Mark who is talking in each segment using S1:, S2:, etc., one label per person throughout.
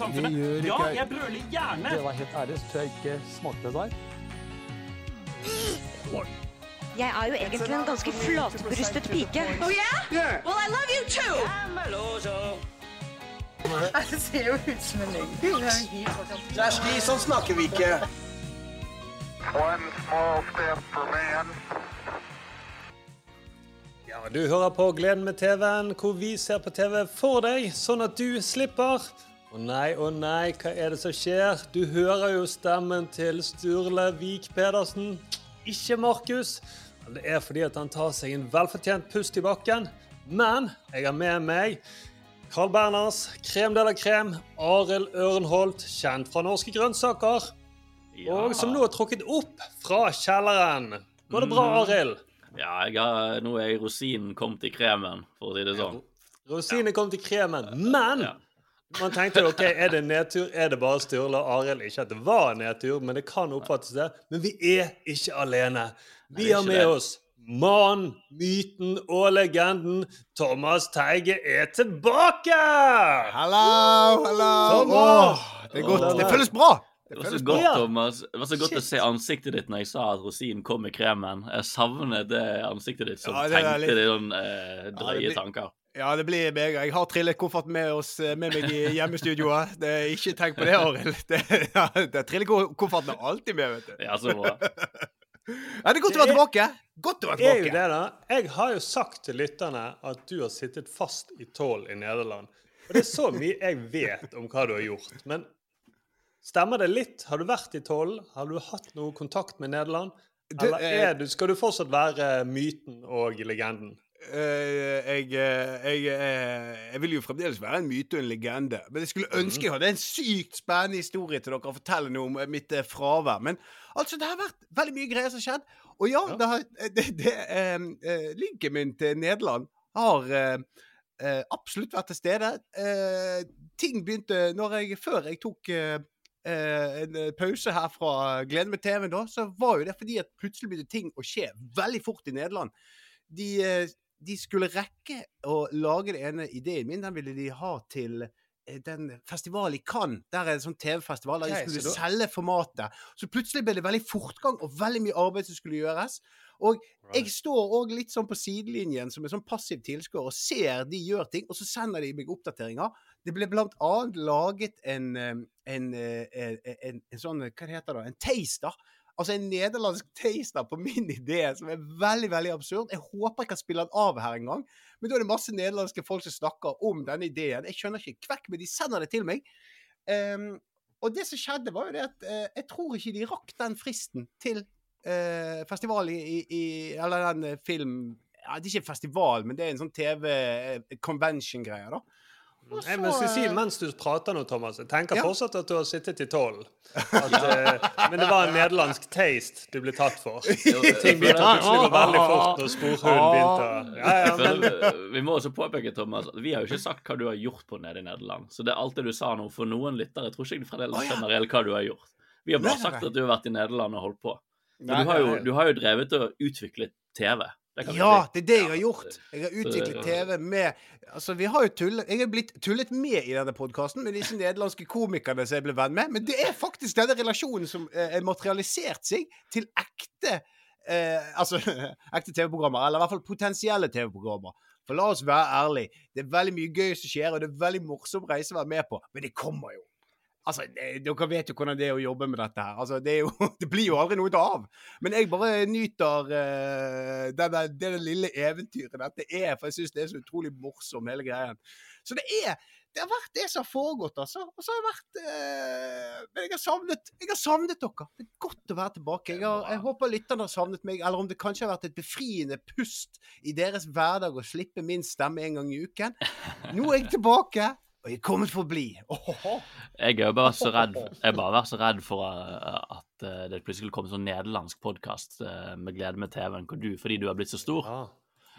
S1: samfunnet.
S2: gjør
S1: Ja,
S2: ikke-
S1: jeg brøler gjerne.
S2: Det var helt ærlig, så tror jeg ikke smakte det der.
S3: Jeg er jo egentlig en ganske flatbrystet pike.
S4: Oh yeah? Well, I love you too. Det ser jo ut som en løgn.
S5: Kjersti, sånn snakker vi ikke.
S6: One small step for man.
S7: Ja, Du hører på Gleden med TV-en, hvor vi ser på TV for deg, sånn at du slipper. Å nei, å nei, hva er det som skjer? Du hører jo stemmen til Sturle Vik Pedersen, ikke Markus. Det er fordi at han tar seg en velfortjent pust i bakken. Men jeg har med meg Carl Berners, krem de la krem, Arild Ørnholt, kjent fra Norske Grønnsaker, og som nå er trukket opp fra kjelleren. Går det bra, Arild?
S1: Ja, har, nå er rosinen kommet i kremen, for å si det sånn.
S7: Rosinen kom til kremen, men
S1: Ja.
S7: Man tenkte ok, er det nedtur? Er det bare Sturle og Arild? Ikke at det var nedtur, men det kan oppfattes det. Men vi er ikke alene. Vi har med
S1: det.
S7: oss mannen, myten og legenden. Thomas Teige er tilbake!
S5: Hallo, hallo. Åh, det, det føles bra.
S1: Det var så godt. Thomas. Det var så godt å se ansiktet ditt når jeg sa at rosinen kom i kremen. Jeg savner det ansiktet ditt som
S5: Ja, det er
S1: tenkte
S5: litt-
S1: det sånn eh, drøye
S5: blir-
S1: tanker.
S5: Ja, det blir meg. Jeg har trillekofferten med, oss, med meg i hjemmestudioet. Det er Ikke tenk på det, Arild. Det, ja, Trillekofferten er alltid med, vet du.
S1: Ja, så bra.
S5: Ja, det er godt å være tilbake. Godt å være
S7: er jo
S5: tilbake.
S7: det, da. Jeg har jo sagt til lytterne at du har sittet fast i tål i Nederland. Og det er så mye jeg vet om hva du har gjort. Men stemmer det litt? Har du vært i tål? Har du hatt noe kontakt med Nederland?
S5: Du,
S7: Eller
S5: eh,
S7: er du, skal du fortsatt være myten og legenden?
S5: Eh, jeg, eh, jeg, eh, jeg vil jo fremdeles være en myte og en legende. Men jeg skulle ønske jeg hadde en sykt spennende historie til dere å fortelle noe om mitt fravær. Men altså, det har vært veldig mye greier som har skjedd. Og ja, det har, det, det, eh, linken min til Nederland har eh, absolutt vært til stede. Eh, ting begynte når jeg, Før jeg tok en pause her fra Glede med TV, da, så var jo det fordi at plutselig begynte ting å skje veldig fort i Nederland. De, de skulle rekke å lage den ene ideen min. Den ville de ha til eh, den festivalen i Cannes. Der er det en sånn TV-festival der de skulle
S7: Nei,
S5: selge formatet. Så plutselig ble det veldig fortgang og veldig mye arbeid som skulle gjøres. Og jeg står òg litt sånn på sidelinjen som en sånn passiv tilskuer og ser de gjør ting, og så sender de meg oppdateringer. Det ble blant annet laget en, eh, en, eh, en, en, en sånn Hva heter det? En taster. Altså en nederlandsk taster på min idé, som er veldig veldig absurd. Jeg håper jeg kan spille den av her en gang. Men da er det masse nederlandske folk som snakker om denne ideen. Jeg skjønner ikke kvekk, men de sender det til meg. Um, og det som skjedde, var jo det at uh, jeg tror ikke de rakk den fristen til uh, festivalen i, i, Eller den eh, film ja, Det er ikke en festival, men det er en sånn TV-convention-greie, da. Og
S7: Nei, men skal jeg si
S5: eh,
S7: mens du prater nå, Thomas, jeg tenker
S5: Ja.
S7: fortsatt at du har sittet i tolv. Eh, men det var en nederlandsk taste du ble tatt for. Ting begynte plutselig å gå veldig fort når sporhunden begynte ja, ja, men,
S1: vi må også påpeke, Thomas, at vi har jo ikke sagt hva du har gjort på nede i Nederland. Så det er alt det du sa nå, for noen lyttere tror ikke de fremdeles skjønner helt hva du har gjort. Vi har bare sagt at du har vært i Nederland og holdt på. Men du har jo, du har jo drevet og utviklet TV.
S5: Ja, det er det jeg har gjort. Jeg har utviklet TV med Altså, vi har jo tullet Jeg er blitt tullet med i denne podkasten med disse nederlandske komikerne som jeg ble venn med, men det er faktisk denne relasjonen som har er materialisert seg til ekte eh, Altså ekte TV-programmer, eller i hvert fall potensielle TV-programmer. For la oss være ærlig, det er veldig mye gøy som skjer, og det er veldig morsom reise å være med på, men det kommer jo. Altså, det, Dere vet jo hvordan det er å jobbe med dette her. Altså, det, jo, det blir jo aldri noe av. Men jeg bare nyter uh, det, det lille eventyret dette er, for jeg syns det er så utrolig morsom, hele greien. Så det er det har vært det som har foregått, altså. Og så har jeg vært eh, Men jeg har savnet jeg har savnet dere. Det er godt å være tilbake. Jeg, har, jeg håper lytterne har savnet meg, eller om det kanskje har vært et befriende pust i deres hverdag å slippe min stemme en gang i uken. Nå er jeg tilbake, og jeg er kommet for å bli. Ohoho.
S1: Jeg har bare vært så redd bare vært så redd for uh, at uh, det plutselig skulle komme en sånn nederlandsk podkast med glede med TV-en hvor du, fordi du har blitt så stor.
S7: ja.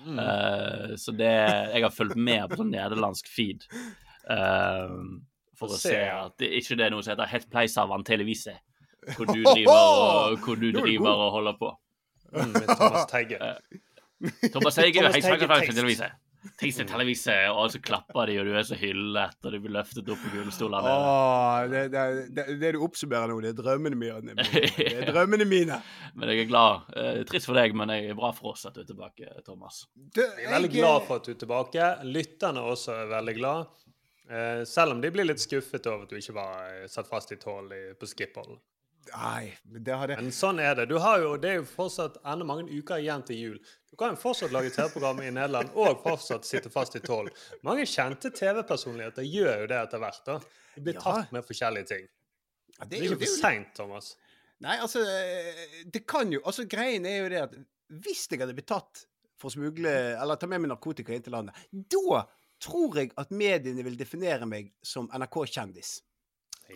S1: Uh, så det Jeg har fulgt med på sånn nederlandsk feed uh, for å se at det ikke det er noe som heter Het Pleisavan Televise, hvor du driver og, hvor du
S5: er
S1: driver og holder på.
S7: Mm, med Thomas Teige.
S1: Thomas Teige,
S7: Thomas
S1: Teige,
S7: Teige
S1: Teige,
S7: Teige,
S1: Televise. Teige, deg Televise, og så klapper de, og du er så hyllet, og du blir løftet opp på gullstolene.
S5: Åh, det, det, det, det du oppsummerer nå, det er drømmene mine. Det er drømmene mine.
S1: Men jeg er glad. Eh, trist for deg, men jeg er bra for oss at du er tilbake, Thomas.
S5: Du,
S7: Jeg er veldig glad for at du er tilbake. Lytterne også er veldig glad. Eh, selv om de blir litt skuffet over at du ikke var satt fast i tål i- på Skiphol.
S5: Nei, men det
S7: Men sånn er det. Du har jo, det er jo fortsatt enda mange uker igjen til jul. Du kan jo fortsatt lage TV-program i Nederland og fortsatt sitte fast i tål. Mange kjente TV-personligheter gjør jo det etter hvert. da. De blir
S5: Ja.
S7: tatt med forskjellige ting.
S5: Ja,
S7: Det er ikke
S5: det
S7: for
S5: jo-
S7: seint, Thomas.
S5: Nei, altså Det kan jo Altså, greien er jo det at hvis jeg hadde blitt tatt for å smugle eller ta med meg narkotika inn til landet, da tror jeg at mediene vil definere meg som NRK-kjendis.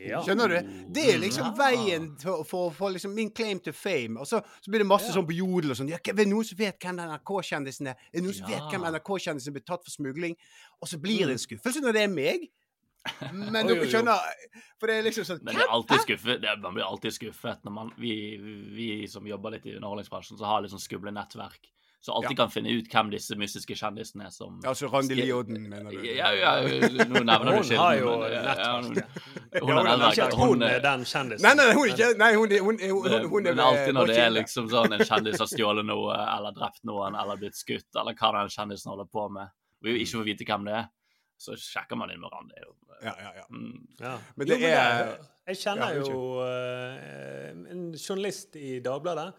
S7: Ja.
S5: Skjønner du? Det er liksom veien for, å få liksom min claim to fame. Og så, så blir det masse sånn på jodel og sånn. Ja, er det noen som vet hvem NRK-kjendisen er? Er det noen som vet hvem NRK-kjendisen blir tatt for smugling? Og så blir det en skuffelse når det er meg. Men dere skjønner For det er liksom sånn
S1: Men det er alltid skuffet. Det er, man blir alltid skuffet når man vi, vi som jobber litt i underholdningsbransjen, så har sånn skumle nettverk. Så alltid kan finne ut hvem disse mystiske kjendisene er som
S5: Altså Randi Lioden, mener du?
S1: Ja, ja, nå nevner du
S7: Hun
S1: ikke
S7: har jo
S1: nettverk. ja, ja. Hun, hun
S5: Ja,
S1: har
S5: hun er.
S1: Hun,
S7: hun er den kjendisen.
S5: Nei, nei, hun er ikke Nei, hun, hun, hun, hun, hun er
S1: men alltid når det er liksom sånn en kjendis har stjålet noe, eller drept noen, eller blitt skutt, eller hva den kjendisen holder på med, og vi ikke får vite hvem det er, så sjekker man inn med Randi.
S5: Ja, ja, ja.
S1: Mm.
S7: Ja.
S5: Men
S7: Jo,
S5: det er
S7: Jeg kjenner
S5: Ja,
S7: jo eh, en journalist i Dagbladet.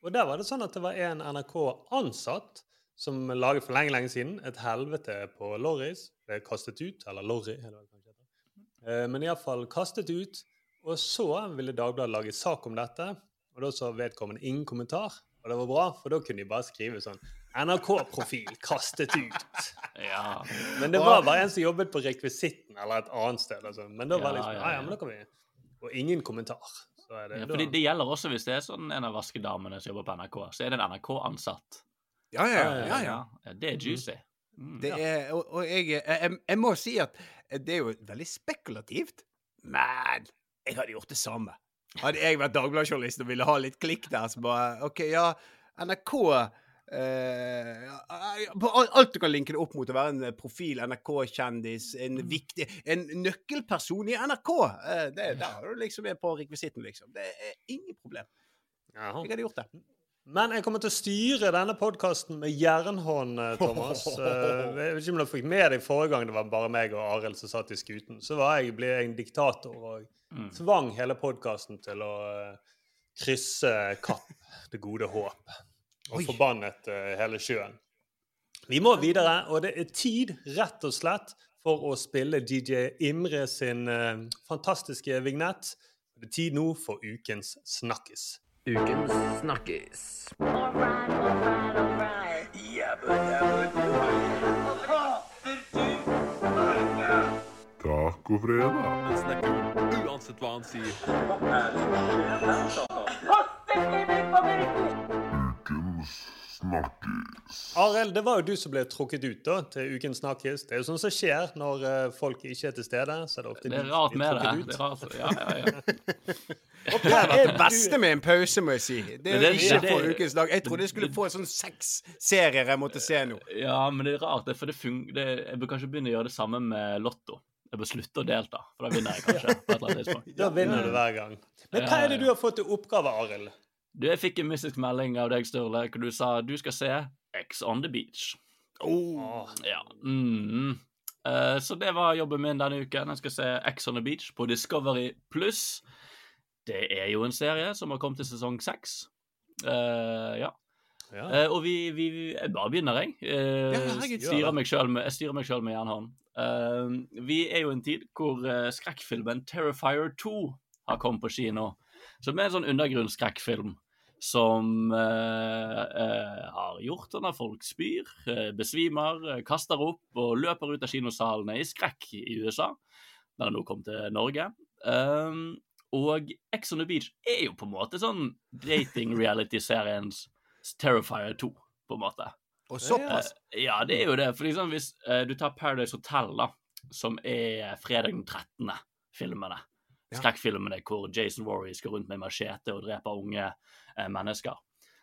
S7: Og der var det sånn at det var en NRK-ansatt som laget for lenge, lenge siden et helvete på Lorris. Ble kastet ut. Eller Lorry, er det vel kanskje heter. Eh, Men iallfall kastet ut. Og så ville Dagbladet lage sak om dette, og da så vedkommende ingen kommentar. Og det var bra, for da kunne de bare skrive sånn NRK-profil kastet ut.
S1: Ja.
S7: Men det var bare en som jobbet på rekvisitten eller et annet sted. Altså. Men da var det liksom,
S1: ja.
S7: ja, men da kan vi... Og ingen kommentar. Så er det,
S1: Ja, fordi det gjelder også hvis det er sånn en av vaskedamene som jobber på NRK, så er det en NRK-ansatt.
S5: Ja, ja, ja. ja.
S1: Ja, Det er juicy. Mm.
S5: Det er, og, og jeg, jeg, jeg må si at det er jo veldig spekulativt, men jeg hadde gjort det samme. Hadde jeg vært Dagbladet-journalist og ville ha litt klikk der, så bare OK, ja, NRK eh, al- Alt du kan linke det opp mot å være en profil, NRK-kjendis, en viktig En nøkkelperson i NRK. Uh, det, der har du liksom er på rekvisitten, liksom. Det er ingen problem.
S7: Jaha.
S5: Jeg hadde gjort det.
S7: Men jeg kommer til å styre denne podkasten med jernhånd, eh, Thomas. Uh, Jeg vet ikke om du fikk med deg forrige gang det var bare meg og Arild som satt i skuten. Så var jeg, ble jeg en diktator og
S1: Mm.
S7: tvang hele podkasten til å eh, krysse Kapp, det gode håp, og
S5: Oi.
S7: forbannet eh, hele sjøen. Vi må videre, og det er tid, rett og slett, for å spille DJ Imre sin eh, fantastiske vignett. Det er tid nå for ukens snakkis.
S8: Ukens snakkis.
S9: Tacofredag. Uansett hva han sier.
S6: Ukens snakkis.
S7: Arild, det var jo du som ble trukket ut da, til ukens snakkis. Det er jo sånn som skjer når eh, folk ikke er til stede. så er Det ofte
S1: Det er rart med det. det er rart. Ja, ja, ja.
S5: Det det beste med en pause, må jeg si. Det er
S1: jo
S5: ikke
S1: det-
S5: for ukens dag. Jeg trodde jeg skulle få en sånn seks serier jeg måtte se nå.
S1: ja, men det er rart, det, for det fung... det, jeg bør kanskje begynne å gjøre det samme med Lotto. Jeg bør slutte å delta, for da vinner jeg kanskje. på et eller annet tidspunkt.
S7: Da vinner du hver gang. Men hva er det du har fått til oppgave, Arild?
S1: Du, Jeg fikk en mystisk melding av deg, Sturle, hvor du sa du skal se X on the beach.
S7: Oh.
S1: Ja. Mm. Uh, så det var jobben min denne uken. Jeg skal se X on the beach på Discovery Pluss. Det er jo en serie som har kommet til sesong seks. Uh, ja.
S7: Ja.
S1: Uh, og vi, vi, vi Jeg bare begynner, jeg.
S5: Herregud,
S1: styrer meg selv med, jeg sjøl med jernhånd. Vi er jo i en tid hvor skrekkfilmen Terrifier 2 har kommet på kino. Som er en sånn undergrunnsskrekkfilm som eh, eh, har gjort det at folk spyr, eh, besvimer, eh, kaster opp og løper ut av kinosalene i skrekk i USA. Den har nå kommet til Norge. Um, og Ex on the Beach er jo på en måte sånn dating-reality-seriens Terrifier 2, på en måte.
S5: Og såpass.
S1: Eh, ja, det er jo det. For liksom hvis eh, du tar Paradise Hotel, da, som er fredag den 13. filmene.
S5: Ja.
S1: Skrekkfilmene hvor Jason Warry skal rundt med machete og dreper unge eh, mennesker.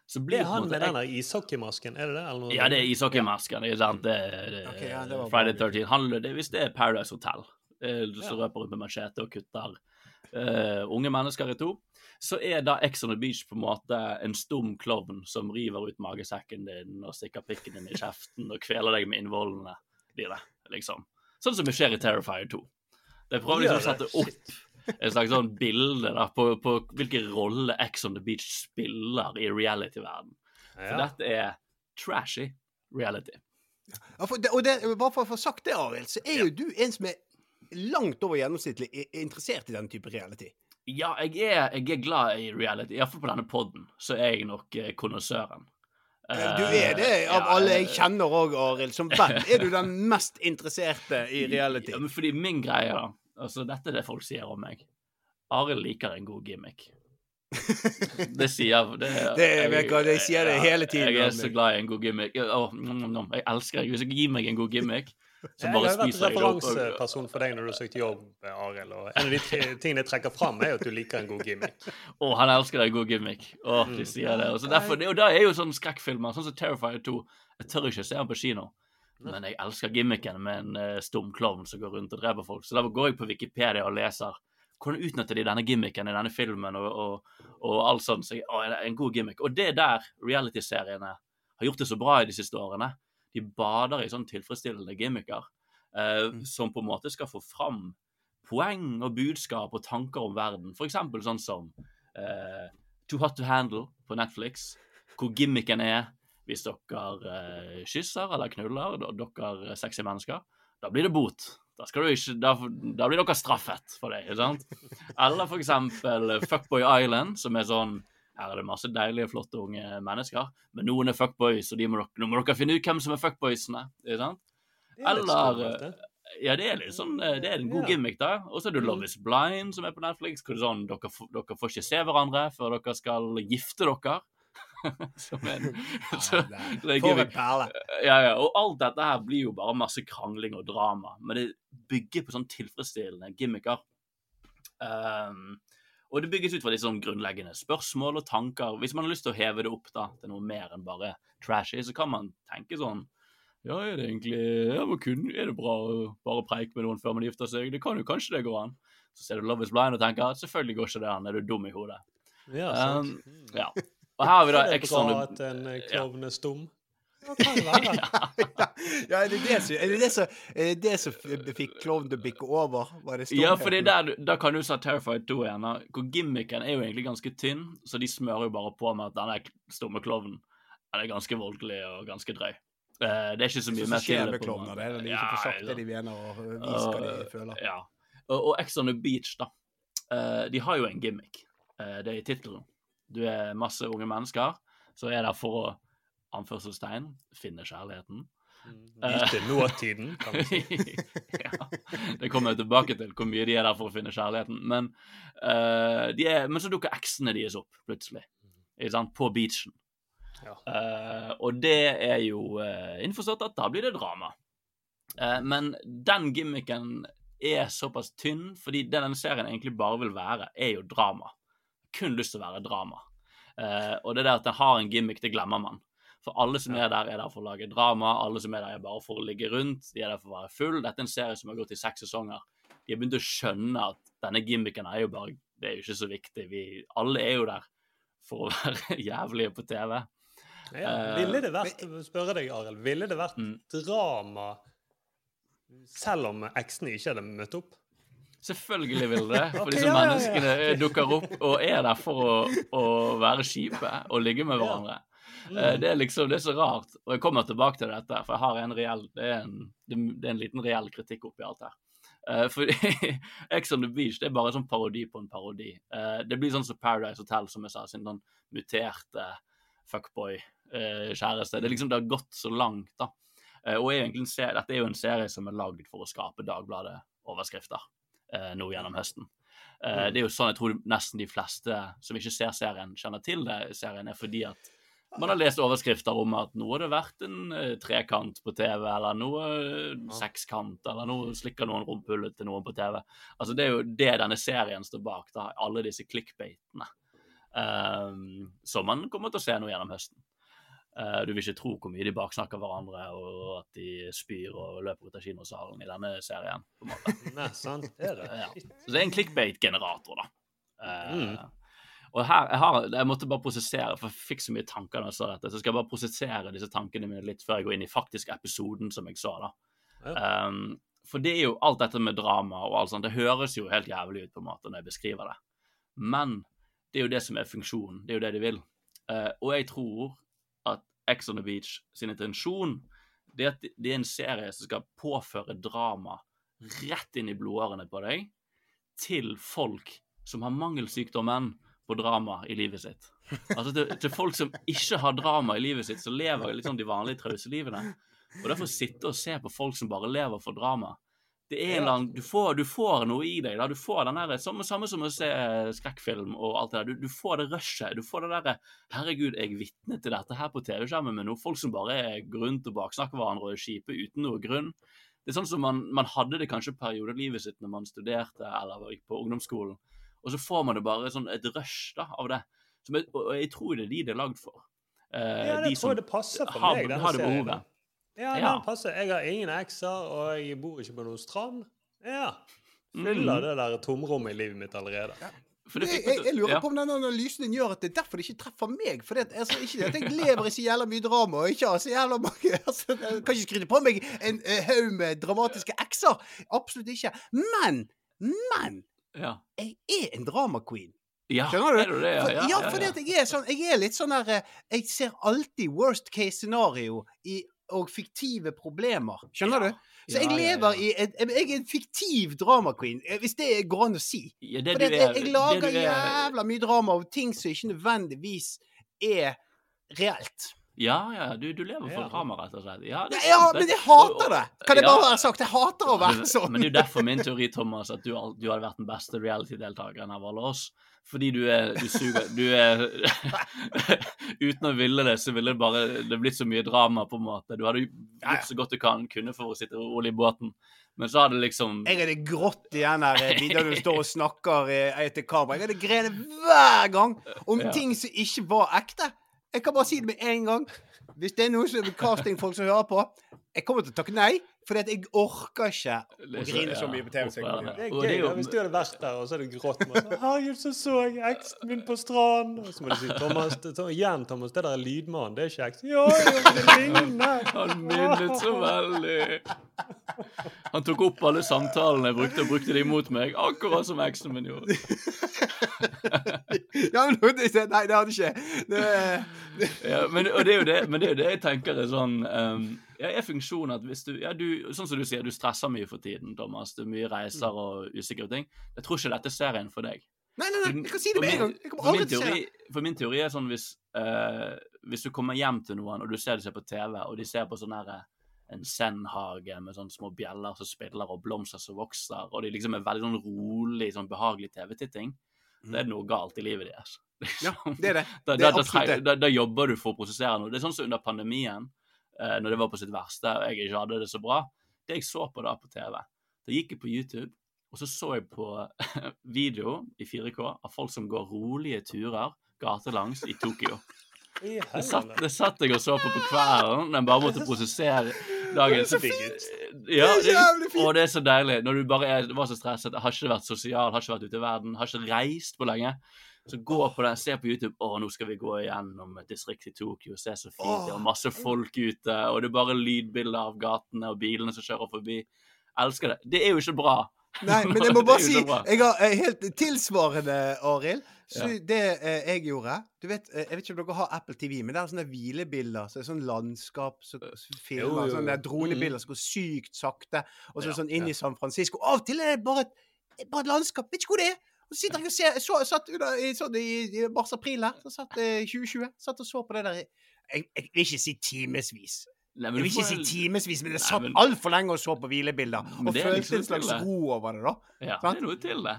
S1: Så blir
S7: er han
S1: måte
S7: med den der ishockeymasken, er det det? Eller noe
S1: Ja, det er ishockeymasken. ikke sant? Det, det,
S5: okay, ja, det
S1: Friday 13. Han, det, hvis det er Paradise Hotel, eh, som røper rundt med machete og kutter eh, unge mennesker i to, så er da Ex on the Beach på en måte en stum klovn som river ut magesekken din og stikker pikken din i kjeften og kveler deg med innvollene dine, liksom. Sånn som det skjer i Terrifier 2. Det prøver liksom å sette opp et slags sånn bilde da, på, på hvilken rolle Ex on the Beach spiller i reality-verden. For
S7: Ja.
S1: dette er trashy reality.
S5: Ja, for det, og det, bare for å få sagt det, Arild, så er jo du en som er langt over gjennomsnittlig interessert i den type reality.
S1: Ja, jeg er, jeg er glad i reality. Iallfall på denne poden, så er jeg nok eh.
S5: Du er det av
S1: ja,
S5: alle jeg
S1: eh,
S5: kjenner òg, Arild. Som venn er du den mest interesserte i reality.
S1: Ja, men fordi min greie, da Altså, dette er det folk sier om meg. Arild liker en god gimmick. Det sier det,
S5: Det vet jeg de sier det hele tiden
S1: Jeg er så glad i en god gimmick. Oh. Jeg elsker. Hvis du gir meg en god gimmick,
S7: Jeg
S1: bare
S7: har vært
S1: spiser jeg det opp. og-
S7: referanseperson for deg når du har søkt jobb, Arild. En av de tingene jeg trekker fram, er jo at du liker en god gimmick.
S1: Å, han elsker en god gimmick. Å,
S7: Mm.
S1: de sier det. Og, så derfor, det. og da er jo sånne skrekkfilmer, sånn som Terrifier 2. Jeg tør ikke se den på kino. Men jeg elsker gimmicken med en uh, stum klovn som går rundt og dreper folk. Så derfor går jeg på Wikipedia og leser hvordan utnytter de denne gimmicken i denne filmen, og, og, og alt sånt. Så jeg, å, en god gimmick. Og det er der reality-seriene har gjort det så bra i de siste årene. De bader i sånn tilfredsstillende gimmicker eh, som på en måte skal få fram poeng og budskap og tanker om verden. For eksempel sånn som uh, Too Hot to Handle på Netflix, hvor gimmicken er hvis dere eh, kysser eller knuller, dere er sexy mennesker, da blir det bot. Da, ikke, da, da blir dere straffet for det, ikke sant? Eller for eksempel eh, Fuckboy Island, som er sånn her er det masse deilige, flotte unge mennesker, men noen er fuckboys, og de må dere, nå må dere finne ut hvem som er fuckboysene. ikke sant?
S7: Er
S1: Eller. Ja, det er litt sånn, eh, det er en god gimmick, da. Og så er det Love is blind, som er på Netflix. hvor det er sånn, dere, dere får ikke se hverandre før dere skal gifte dere. som en, så,
S5: For en perle.
S1: Ja, ja, og alt dette her blir jo bare masse krangling og drama, men det bygger på sånn tilfredsstillende gimmicker. Um, og det bygges ut fra disse sånn grunnleggende spørsmål og tanker. Hvis man har lyst til å heve det opp da, til noe mer enn bare trashy, så kan man tenke sånn Ja, er det egentlig ja, men kun, Er det bra å bare preike med noen før man gifter seg? Det kan jo kanskje det går an. Så ser du Love is blind og tenker selvfølgelig går ikke det an, er du dum i hodet?
S7: Ja, sant.
S1: Um, ja. Og her har vi da
S7: Er det
S1: on
S7: bra
S1: the
S7: at en eh, klovn er stum? Ja, kan det være.
S5: Ja, er det det som, er det det som, er det det som fikk klovnen til å bikke over? Var det
S1: Ja, for der, da kan du se Terrified 2 igjen, hvor gimmicken er jo egentlig ganske tynn, så de smører jo bare på med at denne stumme klovnen den er ganske voldelig og ganske drøy. Eh, det er ikke så mye
S5: Så
S1: mer til det.
S5: klovner, det er de
S1: Ja,
S5: ikke får sagt det de mener, og viser hva de føler.
S1: Ja. Og, og Ex on the Beach, da. eh, de har jo en gimmick. Eh, det er i tittelen. Du er masse unge mennesker som er der for å anførselstegn finne kjærligheten.
S7: Nyte nåtiden, kan vi si.
S1: ja, det kommer jeg tilbake til, hvor mye de er der for å finne kjærligheten. Men, uh, de er, men så dukker eksene deres opp plutselig, sant? på beachen.
S7: Ja.
S1: Uh, og det er jo uh, innforstått at da blir det drama. Uh, men den gimmicken er såpass tynn, fordi det den serien egentlig bare vil være, er jo drama. Kun lyst til å være drama. Uh, og det der at den har en gimmick, det glemmer man. For alle som er der, er der for å lage drama. Alle som er der, er bare for å ligge rundt. De er der for å være full. Dette er en serie som har gått i seks sesonger. De har begynt å skjønne at denne gimmicken er jo bare Det er jo ikke så viktig. Vi, alle er jo der for å være jævlige på TV.
S7: Ja,
S1: Eh,
S7: ville det vært, spørre deg, Arild, ville det vært
S1: Mm.
S7: drama selv om eksene ikke hadde møtt opp?
S1: Selvfølgelig vil det. For disse menneskene dukker opp og er der for å, å være kjipe og ligge med hverandre.
S7: Mm.
S1: Eh, Det er liksom, det er så rart. Og jeg kommer tilbake til dette, for jeg har en reell, det er en, det er en liten reell kritikk oppi alt her. Eh, For Ex on the Beach det er bare en sånn parodi på en parodi. Eh, Det blir sånn som Paradise Hotel, som jeg sa, sin sånn muterte fuckboy-kjæreste. Det liksom, det har gått så langt, da. Eh, Og er egentlig en serie, dette er jo en serie som er lagd for å skape Dagbladet-overskrifter eh, nå gjennom høsten. Eh, Det er jo sånn jeg tror nesten de fleste som ikke ser serien, kjenner til det, serien, er fordi at man har lest overskrifter om at nå har det vært en eh, trekant på TV, eller noe eh, sekskant, eller nå slikker noen rumpehullet til noen på TV. Altså Det er jo det denne serien står bak, da, alle disse clickbaitene. Um, som man kommer til å se nå gjennom høsten. Eh, du vil ikke tro hvor mye de baksnakker hverandre, og at de spyr og løper ut av kinosalen i denne serien. på en måte.
S7: Nei, sant. Det er det.
S1: Ja. Så det er en clickbait-generator, da.
S7: Mm.
S1: Uh, Og her, jeg, har, jeg måtte bare prosessere, for jeg fikk så mye tanker da jeg sa dette. Så jeg skal bare prosessere disse tankene mine litt før jeg går inn i faktisk episoden som jeg sa, da. Um, for det er jo alt dette med drama og alt sånt, det høres jo helt jævlig ut på en måte når jeg beskriver det. Men det er jo det som er funksjonen. Det er jo det de vil. Uh, og jeg tror at Ex on the Beach sin intensjon det er at det er en serie som skal påføre drama rett inn i blodårene på deg til folk som har mangelsykdommen på drama i livet sitt. Altså til, til folk som ikke har drama i livet sitt, som lever litt sånn de vanlige trauselivene. Og derfor sitte og se på folk som bare lever for drama. Det er en eller annen, du, får, du får noe i deg. da, du får den der, Samme, samme som å se skrekkfilm og alt det der. Du, du får det rushet. Du får det derre Herregud, jeg er vitne til dette her på TV-skjermen med noen folk som bare går rundt og baksnakker hverandre og er kjipe uten noe grunn. Det er sånn som man, man hadde det kanskje perioder i livet sitt når man studerte eller gikk på ungdomsskolen. Og så får man det bare sånn et rush da, av det. Som jeg, og jeg tror det er de det er lagd for. Eh,
S7: Ja, det
S1: de
S7: tror jeg det passer for
S1: har,
S7: meg, denne serien. Ja,
S1: Ja.
S7: den passer. Jeg har ingen ekser, og jeg bor ikke på noen strand. Ja.
S1: Mm.
S7: Fyller det der tomrommet i livet mitt allerede.
S1: Ja. det
S5: Jeg, jeg, jeg lurer
S1: ja.
S5: på om den analysen din gjør at det er derfor det ikke treffer meg. For det, altså, ikke at jeg lever i så jævla mye drama og ikke har så jævla mange altså, Jeg kan ikke skryte på meg en eh, haug med dramatiske ekser. Absolutt ikke. Men, men
S1: Ja.
S5: jeg er en drama queen.
S1: Ja,
S5: Skjønner du?
S1: er du det? Ja,
S5: For,
S1: ja,
S5: ja,
S1: ja,
S5: fordi at jeg er sånn Jeg er litt sånn der eh, Jeg ser alltid worst case scenario i, og fiktive problemer. Skjønner
S1: Ja.
S5: du? Så jeg lever
S1: ja.
S5: i et, Jeg er en fiktiv drama queen, eh, hvis det går an å si.
S1: Ja, det
S5: For
S1: du
S5: jeg,
S1: er-
S5: jeg
S1: det
S5: lager
S1: du er-
S5: jævla mye drama av ting som ikke nødvendigvis er reelt.
S1: Ja, ja, du, du lever for
S7: Ja.
S1: drama, rett og slett. Ja, det
S5: Ja, men jeg hater det! Kan det
S1: Ja.
S5: bare være sagt? Jeg hater å være sånn.
S1: Men det er jo derfor min teori, Thomas, at du, du hadde vært den beste reality-deltakeren av alle oss. Fordi du er Du suger Du er Uten å ville det, så ville det bare Det blitt så mye drama, på en måte. Du hadde gjort så godt du kan kunne for å sitte rolig i båten, men så hadde liksom
S5: Jeg hadde grått igjen her eh, videre når du står og snakker etter kamera. Jeg hadde grenet hver gang om
S1: Ja.
S5: ting som ikke var ekte. Jeg kan bare si det med en gang. Hvis det er noen som castingfolk som hører på, jeg kommer til å takke nei. Fordi at jeg orker ikke å grine så mye på TV. som jeg kan gjøre.
S7: Det er gøy
S1: er
S7: da, hvis du hadde vært der, og så hadde du grått masse. 'Herregud, så så jeg eksen min på stranden.' Og så må du si Thomas, igjen, Thomas, det der er lydmannen, det er ikke eksen. Ja, ja, det ligner.
S1: Han minnet så veldig. Han tok opp alle samtalene jeg brukte, og brukte de mot meg, akkurat som eksen min gjorde.
S5: Ja, men det- Nei, det hadde ikke det,
S1: Ja, men, og det er jo det, men det er jo det jeg tenker er sånn um, ja, er funksjonen at hvis du, ja, du Sånn som du sier, du stresser mye for tiden, Thomas. Det er mye reiser og usikre ting. Jeg tror ikke dette er serien for deg.
S5: Nei, nei, nei, jeg kan si det med en gang. Jeg kommer aldri til å se det.
S1: For min teori er sånn hvis uh, Hvis du kommer hjem til noen, og du ser de ser på TV, og de ser på sånn her eh, en zen-hage med sånne små bjeller som spiller, og blomster som vokser, og de liksom er veldig sånn rolig, sånn behagelig TV-titting, da er det noe galt i livet deres.
S5: Ja, det er det. Det er
S1: da, da, da, da jobber du for å prosessere noe. Det er sånn som under pandemien, eh, når det var på sitt verste, og jeg ikke hadde det så bra. Det jeg så på da på TV, da gikk jeg på YouTube, og så så jeg på video i 4K av folk som går rolige turer gatelangs i Tokyo. Det satt, det satt jeg og så på på kvelden, jeg bare måtte prosessere dagen.
S5: så fint.
S1: Ja,
S5: Det er
S1: det,
S5: jævlig fint.
S1: og det er så deilig. Når du bare er, var så stresset, har ikke vært sosial, har ikke vært ute i verden, har ikke reist på lenge. Så gå på den, se på YouTube. Å, nå skal vi gå igjennom et distrikt i Tokyo. Se så fint det er, masse folk ute. Og det er bare lydbilder av gatene og bilene som kjører forbi. Elsker det. Det er jo ikke bra.
S5: Nei, men jeg må bare si. Jeg har eh, helt tilsvarende, Arild. Så
S1: Ja.
S5: det eh, jeg gjorde Du vet, eh, Jeg vet ikke om dere har Apple TV, men det er sånne hvilebilder. Så sånn landskap som
S7: så
S5: filmer.
S7: jo, jo.
S5: Sånne der dronebilder som går sykt sakte. Og så
S1: Ja,
S5: sånn inn
S7: ja.
S5: i San Francisco. Av og til er det bare et, bare et landskap. Vet ikke hvor det er. Så sitter jeg og ser så, satt under, i, sånn, i, i mars-april her, så satt eh, 2020. Satt og så på det der jeg, jeg vil ikke si timevis.
S1: Nei,
S5: Jeg vil ikke
S1: får
S5: si timevis, men jeg satt
S1: men-
S5: altfor lenge og så på hvilebilder. Og følte
S1: liksom
S5: en slags ro over det, da.
S1: Ja,
S5: Sant?
S1: det er noe til det.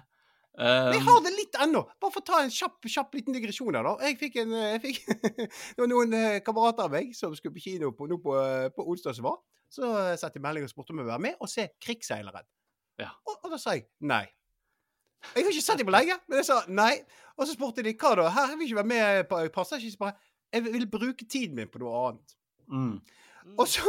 S5: Men jeg
S1: Um,
S5: har det litt ennå. Bare for å ta en kjapp, kjapp liten digresjon her, da. Jeg fikk en eh, jeg fikk, Det var noen eh, kamerater av meg som skulle på kino på, nå på, eh, på onsdag som var. Så sendte jeg melding og spurte om jeg ville være med og se 'Krigsseileren'.
S1: Ja.
S5: Og, og da sa jeg nei. Jeg har ikke sett dem på lenge. Men jeg sa nei. Og så spurte de hva da? Her vil jeg ikke være med. på- Passer ikke. Så bare Jeg vil bruke tiden min på noe annet.
S1: Mm.
S5: Og så,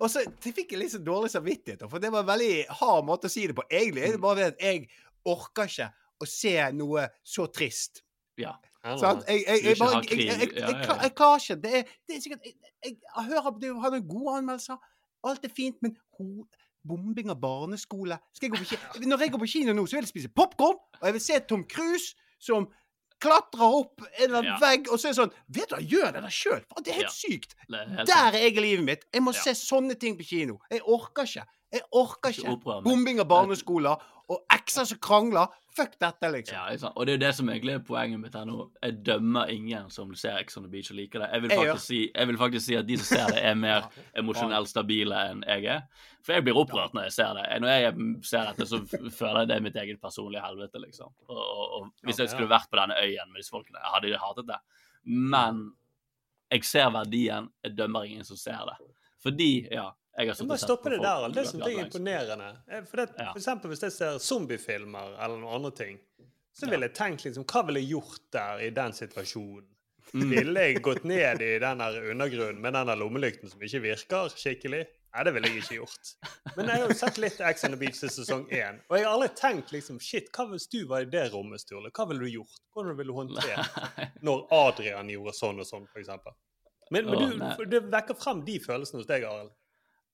S5: og så det fikk jeg litt så dårlig samvittighet, for det var en veldig hard måte å si det på. Egentlig er det bare det at jeg orker ikke å se noe så trist.
S1: Ja.
S5: Sant? Jeg, jeg,
S1: Du
S5: jeg, bare, jeg, jeg, jeg, jeg, jeg klarer ikke. Det er, det er sikkert Jeg, jeg, jeg hører det har noen gode anmeldelser. Alt er fint, men ho, bombing av barneskole jeg gå på kino? Når jeg går på kino nå, så vil jeg spise popkorn, og jeg vil se Tom Cruise som klatrer opp en eller annen
S1: Ja.
S5: vegg, og så er det sånn Vet du hva, gjør det der sjøl! Det er helt
S1: Ja.
S5: sykt!
S1: Er helt
S5: Der er jeg i livet mitt. Jeg må
S1: Ja.
S5: se sånne ting på kino. Jeg orker ikke. Jeg orker
S1: Ikke
S5: bombing av barneskoler og ekser som krangler. Fuck dette, liksom.
S1: Ja, sant? Og det er jo det som egentlig er poenget mitt her nå. Jeg dømmer ingen som ser Ex on the Beach og liker det. Jeg vil
S5: Jeg
S1: si, jeg vil faktisk si at de som ser det, er mer emosjonelt stabile enn jeg er. For jeg blir opprørt når jeg ser det. Når jeg ser dette, så føler jeg det er mitt eget personlige helvete, liksom. Og, og, og hvis jeg skulle vært på denne øyen med disse folkene, jeg hadde jeg hatet det. Men jeg ser verdien. Jeg dømmer ingen som ser det. Fordi, ja jeg har
S7: må stoppe det der. Det syns jeg er imponerende. Eh, For, det, for eksempel hvis jeg ser zombiefilmer eller noen andre ting, så ville jeg tenkt liksom Hva ville jeg gjort der i den situasjonen?
S1: Mm.
S7: Ville jeg gått ned i den undergrunnen med den lommelykten som ikke virker skikkelig? Nei, det ville jeg ikke gjort. Men jeg har jo sett litt Ex on the Beach til sesong én, og jeg har aldri tenkt liksom Shit, hva hvis du var i det rommet, Sturle? Hva ville du gjort? Hvordan ville du håndtert når Adrian gjorde sånn og sånn, eksempel? Men, men du, det vekker frem de følelsene hos deg, Arild.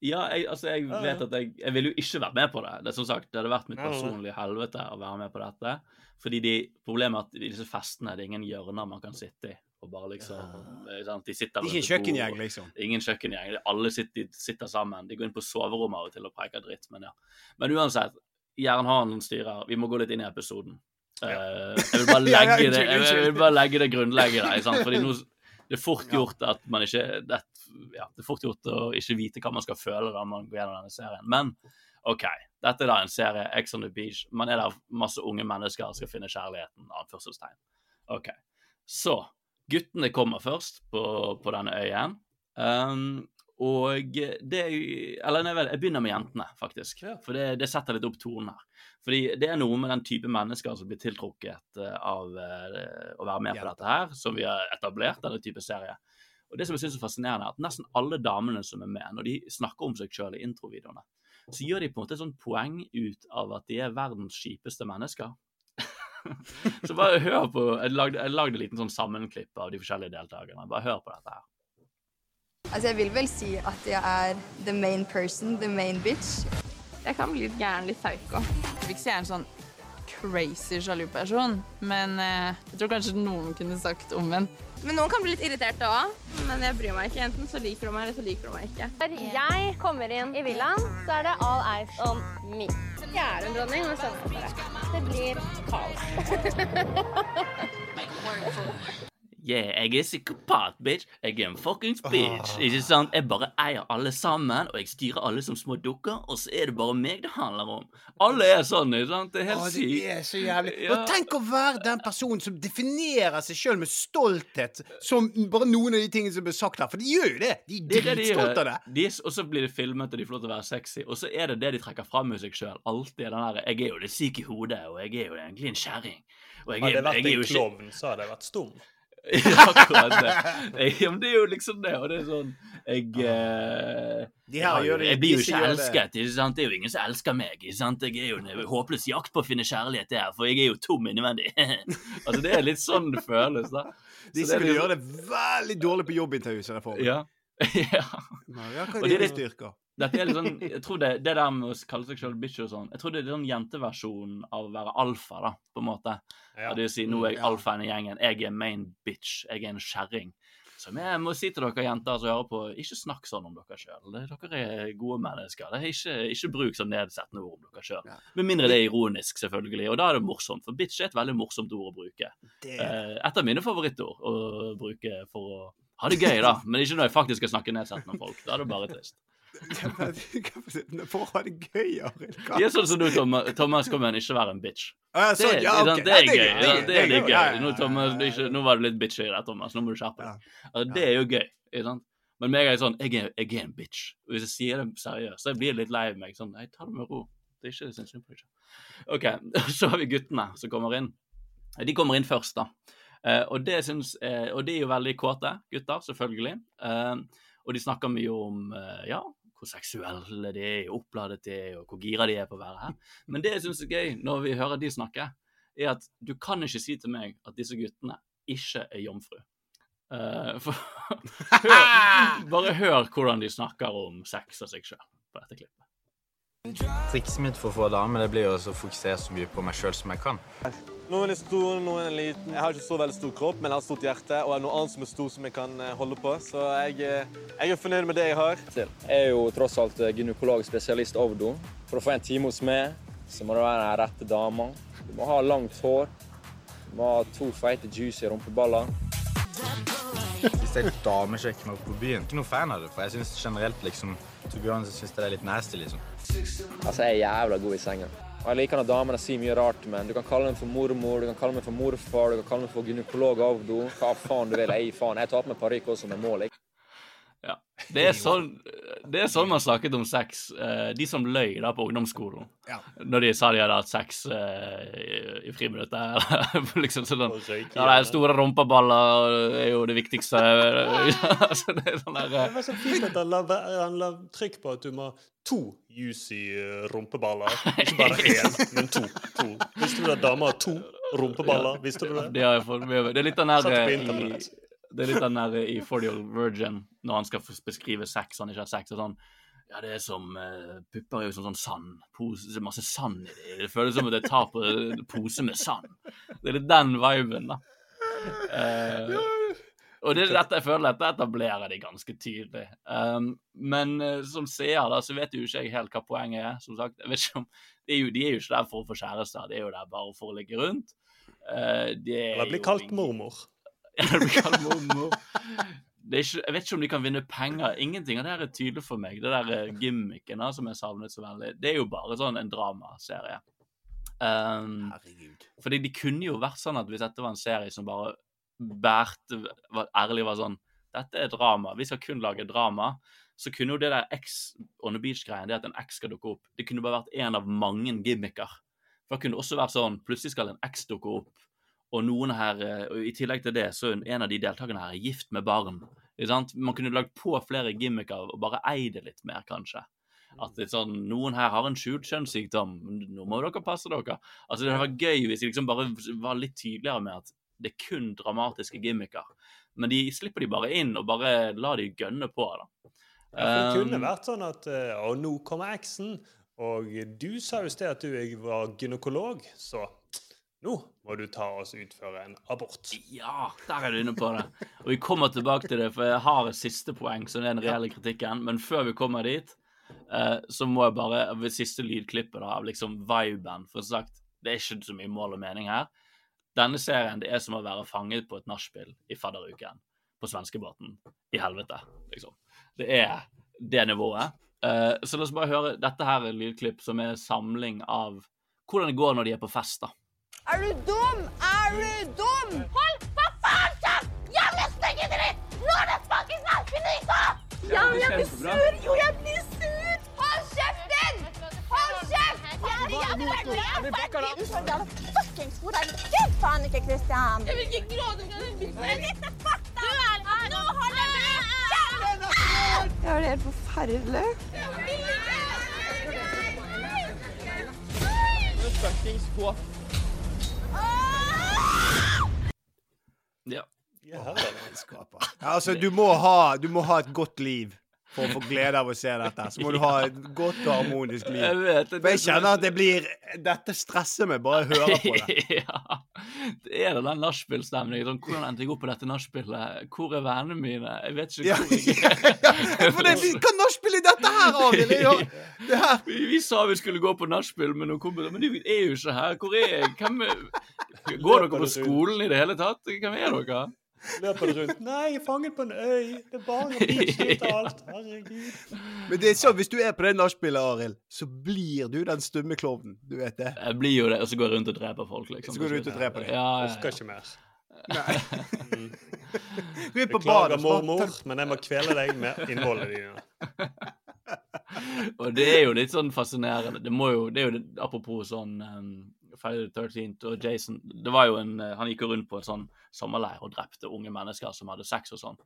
S1: Ja, jeg, altså, jeg vet at jeg Jeg ville jo ikke vært med på det. Det som sagt, det hadde vært mitt personlige helvete å være med på dette. Fordi de, problemet er at i disse festene det er ingen hjørner man kan sitte i. Og bare liksom eh, sant? De sitter
S5: er ikke kjøkkengjeng, liksom.
S1: Ingen kjøkkengjeng. Alle sitter, sitter sammen. De går inn på soverommet av og til og preker dritt, men ja. Men uansett, Jernhanen styrer. Vi må gå litt inn i episoden. Jeg vil bare
S5: Ja, unnskyld,
S1: jeg vil, jeg vil bare legge det grunnlegget der. Sant? Fordi nå det er fort gjort at man ikke det, ja, det er fort gjort å ikke vite hva man skal føle da man går gjennom denne serien. Men OK, dette er da en serie, Ex on the Beach. Man er der masse unge mennesker som skal finne kjærligheten. Anførselstegn. OK. Så guttene kommer først på, på denne øyen. Um, og det er Eller nei vel, jeg begynner med jentene, faktisk. For det, det setter litt opp tonen her. Fordi det er noe med den type mennesker som blir tiltrukket eh, av eh, å være med på dette her, som vi har etablert, denne type serie. Og det som jeg synes er fascinerende, er at nesten alle damene som er med, når de snakker om seg sjøl i introvideoene, så gjør de på en måte et sånt poeng ut av at de er verdens kjipeste mennesker. så bare hør på Jeg lagde, jeg lagde en liten sånn sammenklipp av de forskjellige deltakerne. Bare hør på dette her.
S10: Altså, jeg vil vel si at jeg er the main person, the main bitch.
S11: Jeg kan bli litt gæren, litt psycho. Jeg vil ikke er en sånn crazy sjalu person, men eh, jeg tror kanskje noen kunne sagt omvendt.
S12: Men noen kan bli litt irriterte òg, men jeg bryr meg ikke. Enten så liker du meg, eller så liker du meg ikke.
S13: Når jeg kommer inn i villaen, så er det all eyes on me.
S12: Jeg er en dronning, og sånn er det. Det blir kaos.
S1: Yeah, jeg er psykopat, bitch. Jeg er en fuckings bitch. Ikke sant? Jeg bare eier alle sammen, og jeg styrer alle som små dukker, og så er det bare meg det handler om. Alle er sånn, ikke sant? Det er helt
S5: det
S1: sykt.
S5: er så jævlig.
S1: Ja.
S5: Og tenk å være den personen som definerer seg sjøl med stolthet, som bare noen av de tingene som blir sagt her. For de gjør jo det. De er
S1: Det det de
S5: dritstolte av det.
S1: De er, og så blir det filmet, og de får lov til å være sexy. Og så er det det de trekker fram med seg sjøl. Alltid den derre 'Jeg er jo det syke i hodet, og jeg er jo egentlig en kjerring'. Og jeg
S7: Hadde det vært en klovn, så hadde jeg vært stum.
S1: Ja, akkurat det. Jeg, men det er jo liksom det, og det er sånn Jeg eh,
S5: De her
S1: jeg,
S5: gjør det-
S1: jeg blir jo
S5: disse
S1: ikke
S5: gjør det.
S1: elsket. Ikke sant? Det er jo ingen som elsker meg. Ikke sant? Jeg er jo en håpløs jakt på å finne kjærlighet der, for jeg er jo tom innvendig. altså, det er litt sånn det føles, da. Så
S5: Disse
S1: er
S5: vil
S1: liksom-
S5: gjøre det veldig dårlig på jobbintervjuet.
S1: Ja. ja.
S5: Ja, hva
S1: Og
S5: er
S1: det er
S5: dine styrker?
S1: Dette er litt sånn, jeg tror det, det der med å kalle seg selv bitch og sånn, jeg tror det er sånn jenteversjonen av å være alfa, da, på en måte. Ja. Det å si, nå er jeg alfaen i gjengen. Jeg er main bitch. Jeg er en kjerring. Som jeg må si til dere jenter som hører på, ikke snakk sånn om dere sjøl. Dere er gode mennesker. Det er ikke, ikke bruk sånn nedsettende ord om dere sjøl. Med mindre det er ironisk, selvfølgelig. Og da er det morsomt, for bitch er et veldig morsomt ord å bruke.
S5: Det-
S1: Eh, Et av mine favorittord å bruke for å ha det gøy, da. Men ikke når jeg faktisk skal snakke nedsettende om folk. Da er det bare trist.
S5: For å ha det gøy, Arild. Det
S1: er sånn som du, Thomas, kommer igjen, ikke være en bitch.
S5: Ah, ja, sånn,
S1: det,
S5: ja,
S1: ikke det er
S5: det er
S1: gøy.
S5: gøy, det er gøy.
S1: litt. Nå, Thomas, ikke, nå var du litt bitchy der, Thomas. Nå må du skjerpe deg. Altså, det er jo gøy. Ikke sant? Men meg er sånn jeg er, jeg er en bitch. Og hvis jeg sier det seriøst, så blir jeg litt lei meg. Sånn, nei, ta det med ro. Det er ikke syns synd på deg. OK, så har vi guttene som kommer inn. De kommer inn først, da. Eh, og, det syns, eh, og de er jo veldig kåte gutter, selvfølgelig. Eh, og de snakker mye om ja, hvor seksuelle de er, oppladet de er, og hvor gira de er på å være her. Men det jeg syns er gøy når vi hører de snakke, er at du kan ikke si til meg at disse guttene ikke er jomfru. Uh, for, hør, bare hør hvordan de snakker om sex og seg sjøl på dette klippet.
S14: Trikset mitt for å få dame det blir å fokusere så mye på meg sjøl som jeg kan.
S15: Noen er store, noen er liten. Jeg har ikke så veldig stor kropp, men jeg har stort hjerte. Og er noe annet som er stor som jeg kan eh, holde på. Så jeg, eh, jeg er fornøyd med det jeg har.
S16: Jeg er jo tross alt gynekologspesialist Ovdo. For å få en time hos meg, så må du være den rette dama. Du må ha langt hår. Du må ha to feite juicy rumpeballer.
S14: Hvis ei dame sjekker meg på byen, ikke noe fan av det. For jeg syns generelt liksom Torbjørn syns det er litt nasty, liksom.
S16: Altså, jeg er jævla god i senga. Og jeg liker når damene sier mye rart men. Du kan kalle dem for mormor, du kan kalle dem for morfar, du kan kalle dem for gynekolog Avdo. Hva faen du vil. Jeg faen. Jeg tar på meg parykk også med mål. Jeg.
S1: Ja. Det er, sånn, det er sånn man snakket om sex. eh, De som løy da på ungdomsskolen
S5: Ja.
S1: når de sa de hadde hatt sex eh, i, i friminuttet. eller liksom sånn Ja, de store rumpeballer er jo det viktigste. så det er sånn der
S7: Det
S1: eh,
S7: var så fint at han la, han la trykk på at du må ha to juicy eh, rumpeballer. Ikke bare én, men to. to. Visste du at damer har to rumpeballer? Visste du det?
S1: Det, har jeg fått med meg. Det er litt den der Eh, det er litt den der i 40 Year Old Virgin, når han skal beskrive sex, han ikke har sex, og sånn Ja, det er som uh, Pupper er jo som sånn sand. Pose, det masse sand i det. Det føles som at jeg tar på en pose med sand. Det er litt den viben, da. Uh, og det dette jeg føler dette etablerer de ganske tydelig. Um, men uh, som seer, da, så vet jo ikke jeg helt hva poenget er. Som sagt, jeg vet ikke om de er, jo, de er jo ikke der for å få kjærester, de er jo der bare for å ligge rundt. Uh, de er
S7: Eller bli kalt
S1: ingen-
S7: mormor.
S1: det blir kalt mormor. Det ikke, jeg vet ikke om de kan vinne penger. Ingenting av det her er tydelig for meg. Det der eh, gimmicken da, som jeg savnet så veldig, det er jo bare sånn en dramaserie. Um,
S5: Herregud.
S1: fordi de kunne jo vært sånn at hvis dette var en serie som bare bærte var ærlig var sånn Dette er drama. Vi skal kun lage drama. Så kunne jo det der X on the beach-greien, det at en X skal dukke opp, det kunne bare vært en av mange gimmicker. For det kunne også vært sånn Plutselig skal en X dukke opp, og noen her eh, og I tillegg til det, så er en av de deltakerne her er gift med barn. Man kunne lagd på flere gimmicker og bare eid det litt mer, kanskje. At det er sånn, Noen her har en skjult kjønnssykdom, nå må dere passe dere. Altså Det hadde vært gøy hvis de liksom bare var litt tydeligere med at det er kun dramatiske gimmicker. Men de slipper de bare inn og bare lar de gønne på. da.
S7: Ja, for det kunne
S1: Um,
S7: vært sånn at eh, Og nå kommer eksen. Og du sa jo i sted at du var gynekolog, så nå må du ta oss utføre en abort.
S1: Ja, der er du inne på det. Og vi kommer tilbake til det, for jeg har et siste poeng, som er den reelle kritikken. Men før vi kommer dit, eh, så må jeg bare ved siste lydklippet da, av liksom viben For som sagt, det er ikke så mye mål og mening her. Denne serien det er som å være fanget på et nachspiel i fadderuken på svenskebåten i helvete, liksom. Det er det nivået. Eh, så la oss bare høre Dette her er lydklipp som er samling av hvordan det går når de er på fest, da.
S4: Er du dum? Er du dum? Hold for faen kjeft! Jævla stygge dritt! Nå er det fuckings nachspiel-nytt! Ja, men jeg blir sur! Jo, jeg blir sur! Hold kjeften! Hold kjeft! Jeg er jævla Du så jævla fuckings hvor er? Gud faen ikke, Christian. Jeg vil ikke gråte. Litt fakta! Nå holder du kjeft!
S17: Det var helt forferdelig.
S16: Fuckings på.
S1: Ja.
S5: Ja, altså, du må, ha, du må ha et godt liv for å få glede av å se dette. Så må du ha et godt og harmonisk liv.
S1: Jeg vet, det
S5: For jeg
S1: er
S5: kjenner at det blir Dette stresser meg bare jeg hører på det.
S1: ja. Det er det den nachspiel-stemningen. Sånn, hvordan endte jeg opp på dette nachspielet? Hvor er vennene mine? Jeg vet ikke hvor jeg er.
S5: For det, hva nachspiel er dette her, Arild? Ja,
S1: Vi, vi sa vi skulle gå på nachspiel med noen kompiser, men de er jo ikke her. Hvor er jeg? Hvem. Går dere på skolen i det hele tatt? Hvem er dere?
S7: Løper rundt? Nei, jeg er fanget på en øy. Det er bare og alt. Herregud.
S5: Men det er sånn, hvis du er på det nachspielet, Arild, så blir du den stumme klovnen. Du vet det.
S1: Jeg blir jo det, og så går jeg rundt og dreper folk, liksom.
S5: Så går du ut og dreper dem.
S1: Ja, ja,
S7: Orker ikke mer.
S5: Nei. Mm. på
S7: Beklager, mormor, men jeg må kvele deg med innholdet dine.
S1: Og det er jo litt sånn fascinerende. Det må jo, det er jo det, Apropos sånn um, Friday the 13th og Jason det var jo en, eh, Han gikk jo rundt på en sånn sommerleir og drepte unge mennesker som hadde sex og sånn.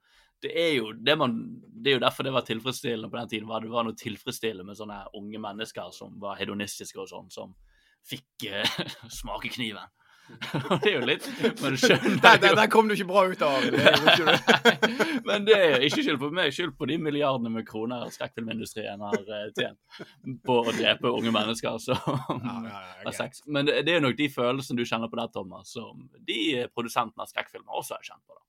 S1: Det er jo det man, det er jo derfor det var tilfredsstillende på den tiden. Var det var noe tilfredsstillende med sånne unge mennesker som var hedonistiske og sånn, som fikk uh, smake kniven. Det er jo litt Men du skjønner
S5: du... der, der kom du ikke bra ut av?
S1: Men det er ikke skyld på meg, skyld på de milliardene med kroner skrekkfilmindustrien har eh, tjent på å drepe unge mennesker som har sex. Men det, er jo nok de følelsene du kjenner på der, Thomas, som de produsentene av skrekkfilmer også har kjent på. da.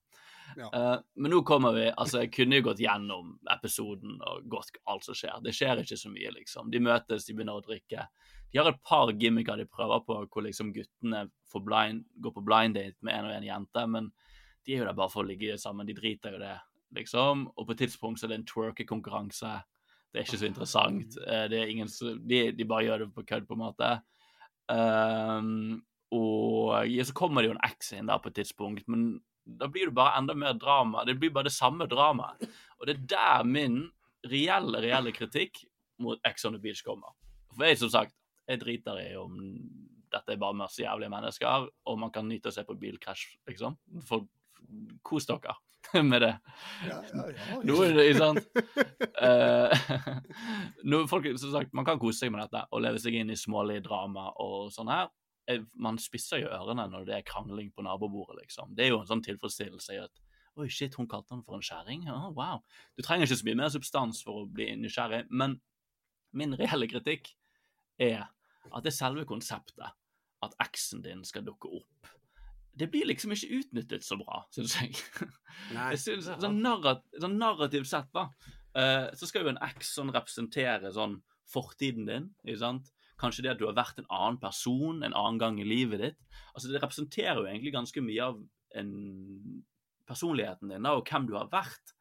S1: Ja. men nå kommer vi Altså, jeg kunne jo gått gjennom episoden og gått alt som skjer. Det skjer ikke så mye, liksom. De møtes, de begynner å drikke. De har et par gimmicker de prøver på, hvor liksom guttene blind, går på blind date med en og en jente, men de er jo der bare for å ligge sammen. De driter jo det, liksom. Og på et tidspunkt så er det en twerkekonkurranse. Det er ikke så interessant. Eh, Det er ingen de, de bare gjør det på kødd, på en måte. Um, og ja, så kommer det jo en X inn der på et tidspunkt, men da blir det bare enda mer drama. Det blir bare det samme dramaet. Og det er der min reelle, reelle kritikk mot Ex on the Beach kommer. For jeg, som sagt, jeg driter i om dette er bare masse jævlige mennesker, og man kan nyte å se på bilkrasj, liksom. For kos dere med det. Ja, Nå er det ikke sant Eh, nå, folk, som sagt, Man kan kose seg med dette og leve seg inn i smålig drama og sånn her. Man spisser jo ørene når det er krangling på nabobordet, liksom. Det er jo en sånn tilfredsstillelse i at Oi, shit, hun kalte han for en skjæring. Å, wow. Du trenger ikke så mye mer substans for å bli nysgjerrig, men min reelle kritikk er at det er selve konseptet, at eksen din skal dukke opp, det blir liksom ikke utnyttet så bra, syns jeg.
S5: Nei.
S1: jeg synes, sånn, narrativ, sånn narrativt sett, da, uh, så skal jo en eks sånn representere sånn fortiden din, ikke sant? Kanskje det at du har vært en annen person en annen gang i livet ditt. Altså Det representerer jo egentlig ganske mye av en personligheten din da, og hvem du har vært.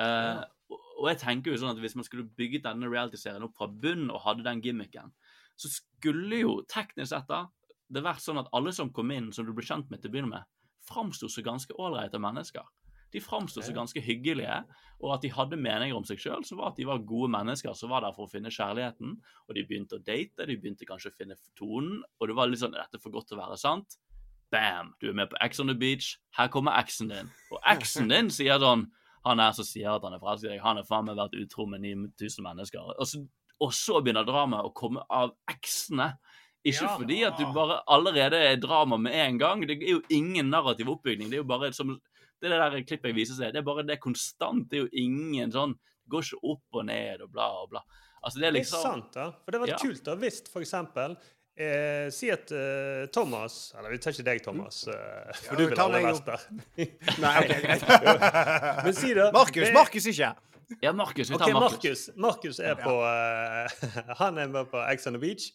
S1: Eh, og, og jeg tenker jo sånn at Hvis man skulle bygget denne realityserien opp fra bunnen og hadde den gimmicken, så skulle jo teknisk sett da det vært sånn at alle som kom inn, som du ble kjent med til å begynne med, framsto som ganske ålreite mennesker. De framsto som ganske hyggelige, og at de hadde meninger om seg sjøl, som var at de var gode mennesker som var der for å finne kjærligheten. Og de begynte å date, de begynte kanskje å finne tonen, og det var litt sånn Dette er for godt til å være sant. Bam! Du er med på X on the Beach. Her kommer eksen din. Og eksen din sier sånn Han er som sier at han er forelsket i deg, han har faen meg vært utro med 9000 mennesker. Og så, og så begynner dramaet å komme av eksene. Ikke
S7: Ja.
S1: fordi at du bare allerede er drama med en gang. Det er jo ingen narrativ oppbygning. Det er jo bare som det der klippet jeg viser seg, det er bare det er konstant. Det er jo ingen sånn Det går ikke opp og ned og bla og bla. Altså, det er liksom
S7: Det er sant, da. For det var
S1: Ja.
S7: kult da, hvis for eksempel eh, Si at uh, Thomas Eller vi tar ikke deg, Thomas, uh, for
S5: Ja,
S7: du vil
S5: ha
S7: aller best der.
S5: Nei, ok.
S7: Men si det.
S5: Markus, Markus ikke.
S1: Ja, Markus. Vi tar okay,
S7: Markus. Markus er på uh, Han er med på Ex on the Beach.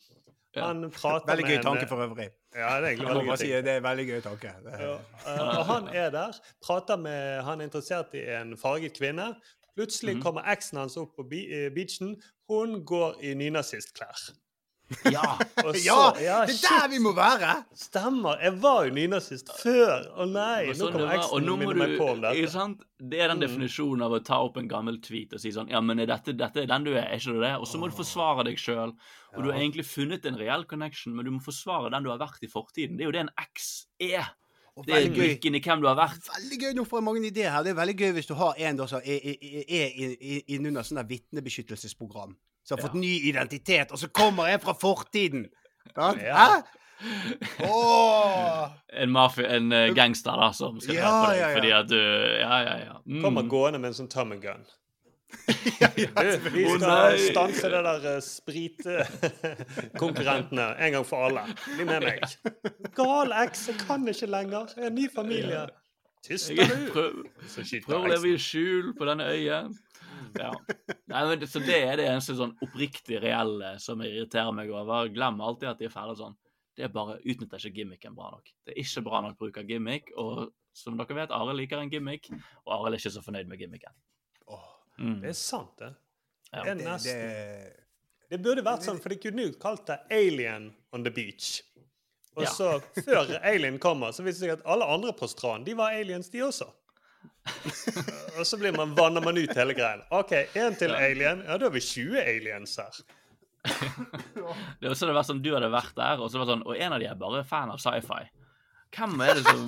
S7: Han prater
S5: Veldig
S7: med
S5: gøy tanke for øvrig.
S7: Ja, det er egentlig veldig gøy.
S5: si, det er veldig gøy tanke. Ja.
S7: Eh, og han er der, prater med Han er interessert i en farget kvinne. Plutselig
S5: Mhm.
S7: kommer eksen hans opp på eh, beachen. Hun går i nynazistklær.
S1: Ja!
S7: Så-
S5: Ja, det er
S7: shit.
S5: der vi må være!
S7: Stemmer. Jeg var jo nynazist før. Å nei, nå
S1: sånn
S7: kommer eksen min meg på om dette.
S1: sant? Det er den
S7: Mm.
S1: definisjonen av å ta opp en gammel tweet og si sånn Ja, men er dette, dette er den du er, er ikke det det? Og så må du forsvare deg sjøl. Og du har egentlig funnet en reell connection, men du må forsvare den du har vært i fortiden. Det er jo det en eks er. Det er brikken i hvem du har vært.
S5: Veldig gøy, nå får jeg mange ideer her. Det er veldig gøy hvis du har en som er, er, er, er innunder sånn der vitnebeskyttelsesprogram. Som har fått ny identitet, og så kommer en fra fortiden!
S1: Ja.
S5: Hæ? Oh.
S1: En mafia, en eh, gangster da, som skal
S7: Ja,
S1: på deg
S7: ja, ja.
S1: fordi at du Ja, ja, ja. Mm.
S7: Kommer gående med en sånn Tommy gun. Vi skal
S1: oh,
S7: stanse det der uh, spritkonkurrentene en gang for alle. Bli med meg. Gal eks, jeg kan ikke lenger. Jeg er en ny familie. Tyst er du.
S1: Prøv å leve i skjul på denne øya. Ja. Nei, men, så det er det eneste sånn oppriktig reelle som irriterer meg over. Glem alltid at de er ferdig sånn. Det er bare utnytter ikke gimmicken bra nok. Det er ikke bra nok bruk av gimmick. Og som dere vet, Arild liker en gimmick, og Arild er ikke så fornøyd med gimmicken. Mm.
S7: Det er sant, det.
S1: Ja.
S7: Det er
S1: Det-
S7: nesten Det burde vært sånn, for de kunne jo kalt det Alien on the beach. Og
S1: Ja.
S7: så, før Alien kommer, så viser det seg at alle andre på stranden, de var aliens, de også. Og så blir man, vanner man ut hele greien. OK, én til alien. Ja, da har vi 20 aliens her.
S1: Det er også det vært sånn, Du hadde vært der, og så var det sånn, og en av de er bare fan av sci-fi. Hvem er det som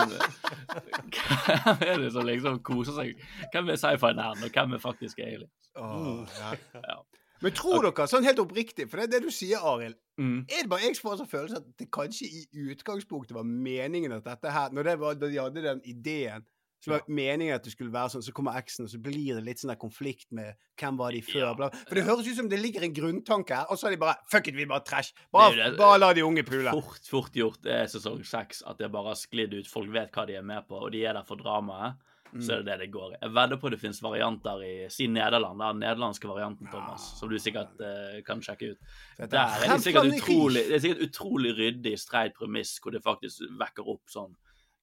S1: Hvem er det som liksom koser seg? Hvem er sci-fi-nerden, og hvem er faktisk alien?
S5: Oh, ja.
S1: Ja.
S5: Men tror dere, sånn helt oppriktig, for det er det du sier, Arild
S1: Mm.
S5: Er det bare jeg som får en sånn følelse at det kanskje i utgangspunktet var meningen at dette her Når det var, da de hadde den ideen så var meningen at det skulle være sånn, så kommer X-en, og så blir det litt sånn der konflikt med hvem var de før. Bla. For det høres ut som det ligger en grunntanke her, og så er de bare Fuck it, vi bare trash. Bare,
S1: Det det-
S5: bare la de unge pule.
S1: Fort, fort gjort. Det er sesong seks at det bare har sklidd ut. Folk vet hva de er med på, og de er der for dramaet. Så er det det det går i. Jeg vedder på det finnes varianter i Si Nederland, den nederlandske varianten, Thomas, som du sikkert uh, kan sjekke ut. Der
S5: er
S1: er det sikkert utrolig, det er sikkert utrolig ryddig, streit premiss, hvor det faktisk vekker opp sånn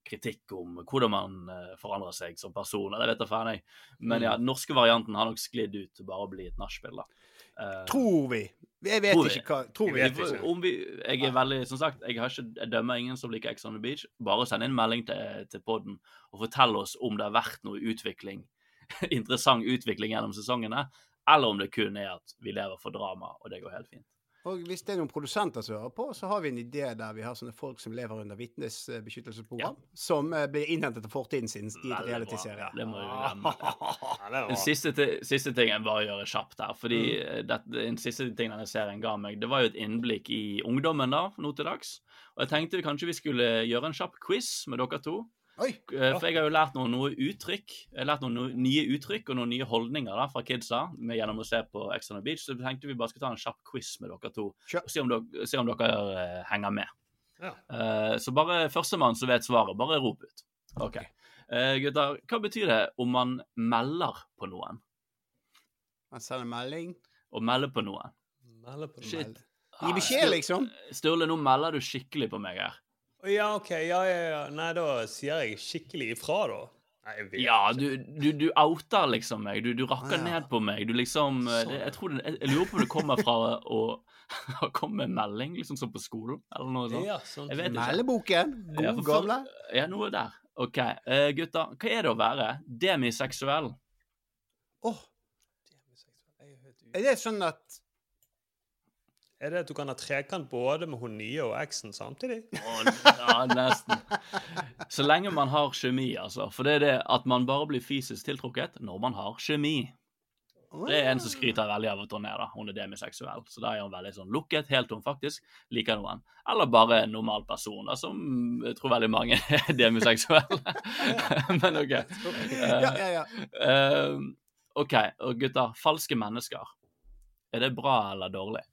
S1: kritikk om hvordan man eh, forandrer seg som person. eller vet faen, jeg. Men ja, den norske varianten har nok sklidd ut til bare å bli et nachspiel, da. Eh,
S5: Tror vi. Jeg vet
S1: Tror vi.
S5: ikke hva Tror vi.
S1: vet ikke. Om vi, jeg er veldig, som sagt, jeg, har ikke, jeg dømmer ingen som liker Ex on the Beach. Bare send inn melding til, til podden og fortell oss om det har vært noe utvikling, interessant utvikling gjennom sesongene, eller om det kun er at vi lever for drama, og det går helt fint.
S5: Og hvis det er noen produsenter som hører på, så har vi en idé der vi har sånne folk som lever under vitnesbeskyttelsesprogram, som eh, blir innhentet av fortiden sin i
S1: en
S5: realityserie.
S1: Det må vi glemme. Den siste, siste, ting jeg bare å gjøre kjapt her. Fordi
S5: Mm.
S1: eh, det, den siste tingen denne serien ga meg, det var jo et innblikk i ungdommen da, nå til dags. Og jeg tenkte kanskje vi skulle gjøre en kjapp quiz med dere to.
S5: Oi!
S1: Eh, For jeg har jo lært noen noen uttrykk. Jeg har lært noen noen, nye uttrykk og noen nye holdninger da, fra kidsa med, gjennom å se på Ex on the Beach. Så tenkte vi bare skulle ta en kjapp quiz med dere to. Og se om dere, se om dere uh, henger med.
S7: Ja.
S1: Uh, så bare førstemann som vet svaret, bare rop ut. OK. Uh, gutter, hva betyr det om man melder på noen?
S5: Man sender melding.
S1: Å melde på noen?
S7: Melder på
S1: Shit.
S5: Gi beskjed, liksom.
S1: Sturle, nå melder du skikkelig på meg her.
S7: Ja, OK. Ja, ja, ja. Nei, da sier jeg skikkelig ifra, da. Nei, jeg vet
S1: Ja, du, du, du outer liksom meg. Du, du rakker
S7: Ah, ja.
S1: ned på meg. Du liksom eh, det, jeg, tror det, jeg, jeg lurer på om det kommer fra å har komme med melding, liksom som på skolen, eller noe sånt.
S7: Ja, sånn.
S1: Jeg vet ikke.
S5: Meldeboken.
S1: Ja,
S5: God
S1: for-
S5: gamle.
S1: Ja, noe der. OK. Uh, gutter, hva er det å være demiseksuell?
S5: Åh, Er det sånn at
S7: Er det at du kan ha trekant både med hun nye og eksen samtidig?
S1: Ja, nesten. Så lenge man har kjemi, altså. For det er det at man bare blir fysisk tiltrukket når man har kjemi. Det er en som skryter veldig av at hun er da. Hun er demiseksuell. Så da er hun veldig sånn lukket, helt om faktisk liker noen. Eller bare en normal person, da, som jeg tror veldig mange er demiseksuelle. Men OK.
S5: Ja, ja, ja.
S1: Eh, OK, og gutter. Falske mennesker. Er det bra eller dårlig?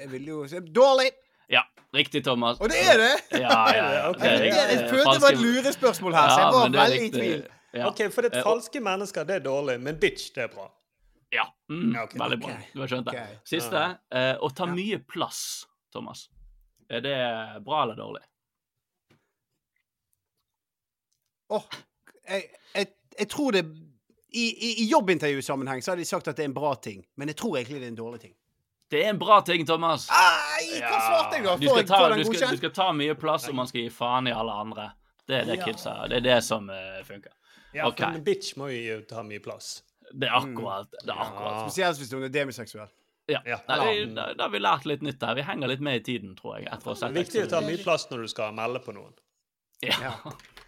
S5: Jeg vil jo si Dårlig!
S1: Ja, riktig, Thomas.
S5: Og det er det?
S1: Ja, ja, ja.
S7: Ok.
S1: Det
S5: Jeg,
S1: riktig.
S5: jeg følte det var et lurespørsmål her, så jeg var
S1: men det
S5: veldig i tvil.
S1: Ja.
S7: OK, for det
S1: Eh,
S7: falske mennesker, det er dårlig, men bitch, det er bra.
S1: Ja, mm,
S7: okay,
S1: veldig bra. Du har skjønt det. Siste. eh, å ta mye plass, Thomas. Er det bra eller dårlig?
S5: Åh, jeg, jeg, jeg tror det I, i, i jobbintervjusammenheng så har de sagt at det er en bra ting, men jeg tror egentlig det er en dårlig ting.
S1: Det er en bra ting, Thomas.
S5: Ai, hva svarte jeg da?
S1: Du skal, ta, du, skal, du skal ta mye plass, og man skal gi faen i alle andre. Det er det
S7: Ja.
S1: kidsa Det er det som uh, funker.
S7: Ja,
S1: okay.
S7: for en bitch må jo ta mye plass.
S1: Det er akkurat. Det er akkurat.
S5: Spesielt hvis hun er demiseksuell.
S1: Ja.
S7: Ja.
S1: Nei, vi- da, da har vi lært litt nytt der. Vi henger litt med i tiden, tror jeg. Etter å ha
S7: Det er viktig å ta mye plass når du skal melde på noen.
S1: Ja.
S7: Ja.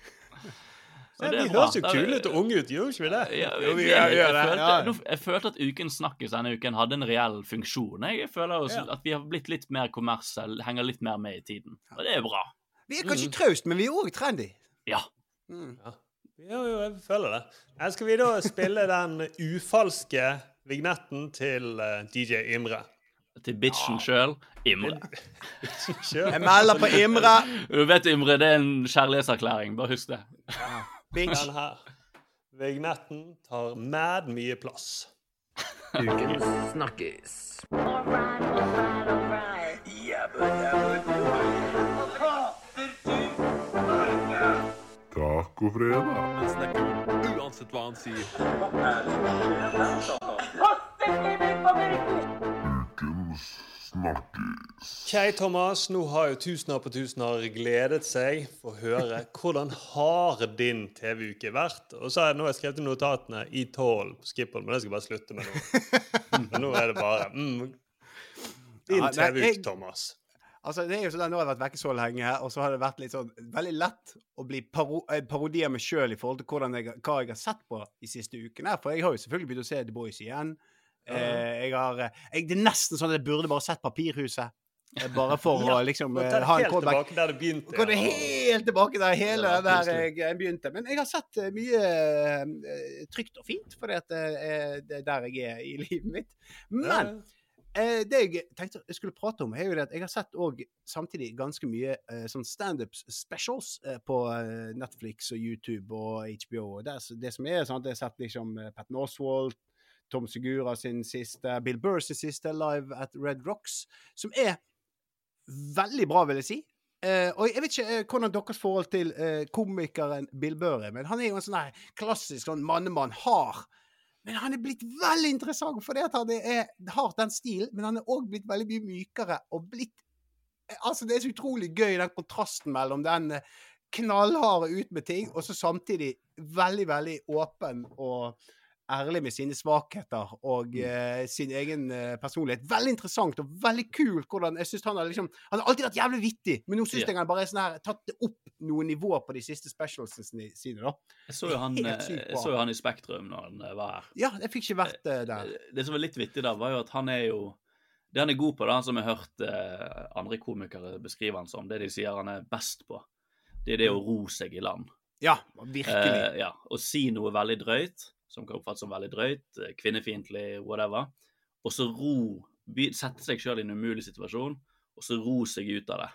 S1: Ja, er
S7: vi høres jo kule ut og unge ut, gjør ikke vi det?
S1: Ja,
S5: Jo, vi
S1: jeg, jeg, følte,
S5: ja.
S1: nå- jeg følte at Ukens snakkis denne uken hadde en reell funksjon. Jeg føler også
S7: Ja.
S1: at vi har blitt litt mer kommersielle, henger litt mer med i tiden. Og det er bra.
S5: Vi er kanskje traust, men vi er òg trendy.
S1: Ja.
S5: Mm.
S7: Ja, jo, jeg føler det. Her skal vi da spille den ufalske vignetten til eh, DJ Imre.
S1: Til bitchen sjøl, Imre.
S5: Jeg melder på Imre.
S1: Du vet, Imre, det er en kjærlighetserklæring. Bare husk det.
S5: Bitch.
S7: Den her vignetten tar mad mye plass.
S8: Ukens snakkis.
S6: Tacofredag.
S9: Han snakker uansett hva han sier.
S6: Ukens snakkis.
S7: OK, Thomas. Nå har jo tusener på tusener gledet seg for å høre hvordan har din TV-uke vært. Og så har jeg nå skrevet notatene i tål på Skippol, men det skal jeg bare slutte med nå. Men nå er det bare mm, Din
S5: Ja,
S7: TV-uke, Thomas.
S5: Altså, det er jo sånn at Nå har jeg vært vekke så lenge, og så har det vært litt sånn veldig lett å bli paro parodi av meg sjøl i forhold til jeg, hva jeg har sett på de siste ukene. For jeg har jo selvfølgelig begynt å se The Boys igjen. Eh, jeg har, eh, jeg, det er nesten sånn at jeg burde bare sett Papirhuset. eh, Bare for
S7: Ja,
S5: å liksom ha en
S7: helt
S5: callback.
S7: tilbake der det begynte.
S5: Går det helt tilbake der hele
S7: Ja,
S5: det jeg, begynte. Men jeg har sett mye trygt og fint, at det er er der jeg er i livet mitt. Men eh, det jeg tenkte jeg skulle prate om, er jo det at jeg har sett òg samtidig ganske mye eh, sånn standup specials på Netflix og YouTube og HBO. Det, det som er sånn at Jeg har sett liksom Patton Oswald, Tom Segura sin siste, Bill Burr sin siste Live at Red Rocks, som er veldig bra, vil jeg si. Uh, og jeg vet ikke uh, hvordan deres forhold til uh, komikeren Bill Burr er, men han er jo en sånn klassisk sånn mannemann, hard. Men han er blitt veldig interessant, fordi at han er, har den stilen, men han er òg blitt veldig mye mykere og blitt Altså, det er så utrolig gøy, den kontrasten mellom den knallharde ut med ting, og så samtidig veldig, veldig åpen og ærlig med sine svakheter og uh, sin egen uh, personlighet. Veldig interessant og veldig kult hvordan jeg synes Han har liksom Han har alltid vært jævlig vittig, men nå syns
S1: yeah.
S5: jeg han bare er sånn her tatt det opp noen nivåer på de siste specialsene sine, da.
S1: Jeg så jo han, eh, så jo han i Spektrum når han var her.
S5: Ja, jeg fikk ikke vært uh, der.
S1: Det som var litt vittig da, var jo at han er jo Det han er god på, da, som jeg har hørt andre komikere beskrive han som, det de sier han er best på, det er det å ro seg i land.
S5: Ja, virkelig.
S1: Ja, Å si noe veldig drøyt, som kan oppfattes som veldig drøyt, eh, kvinnefiendtlig, whatever, og så ro Sette seg sjøl i en umulig situasjon, og så ro seg ut av det.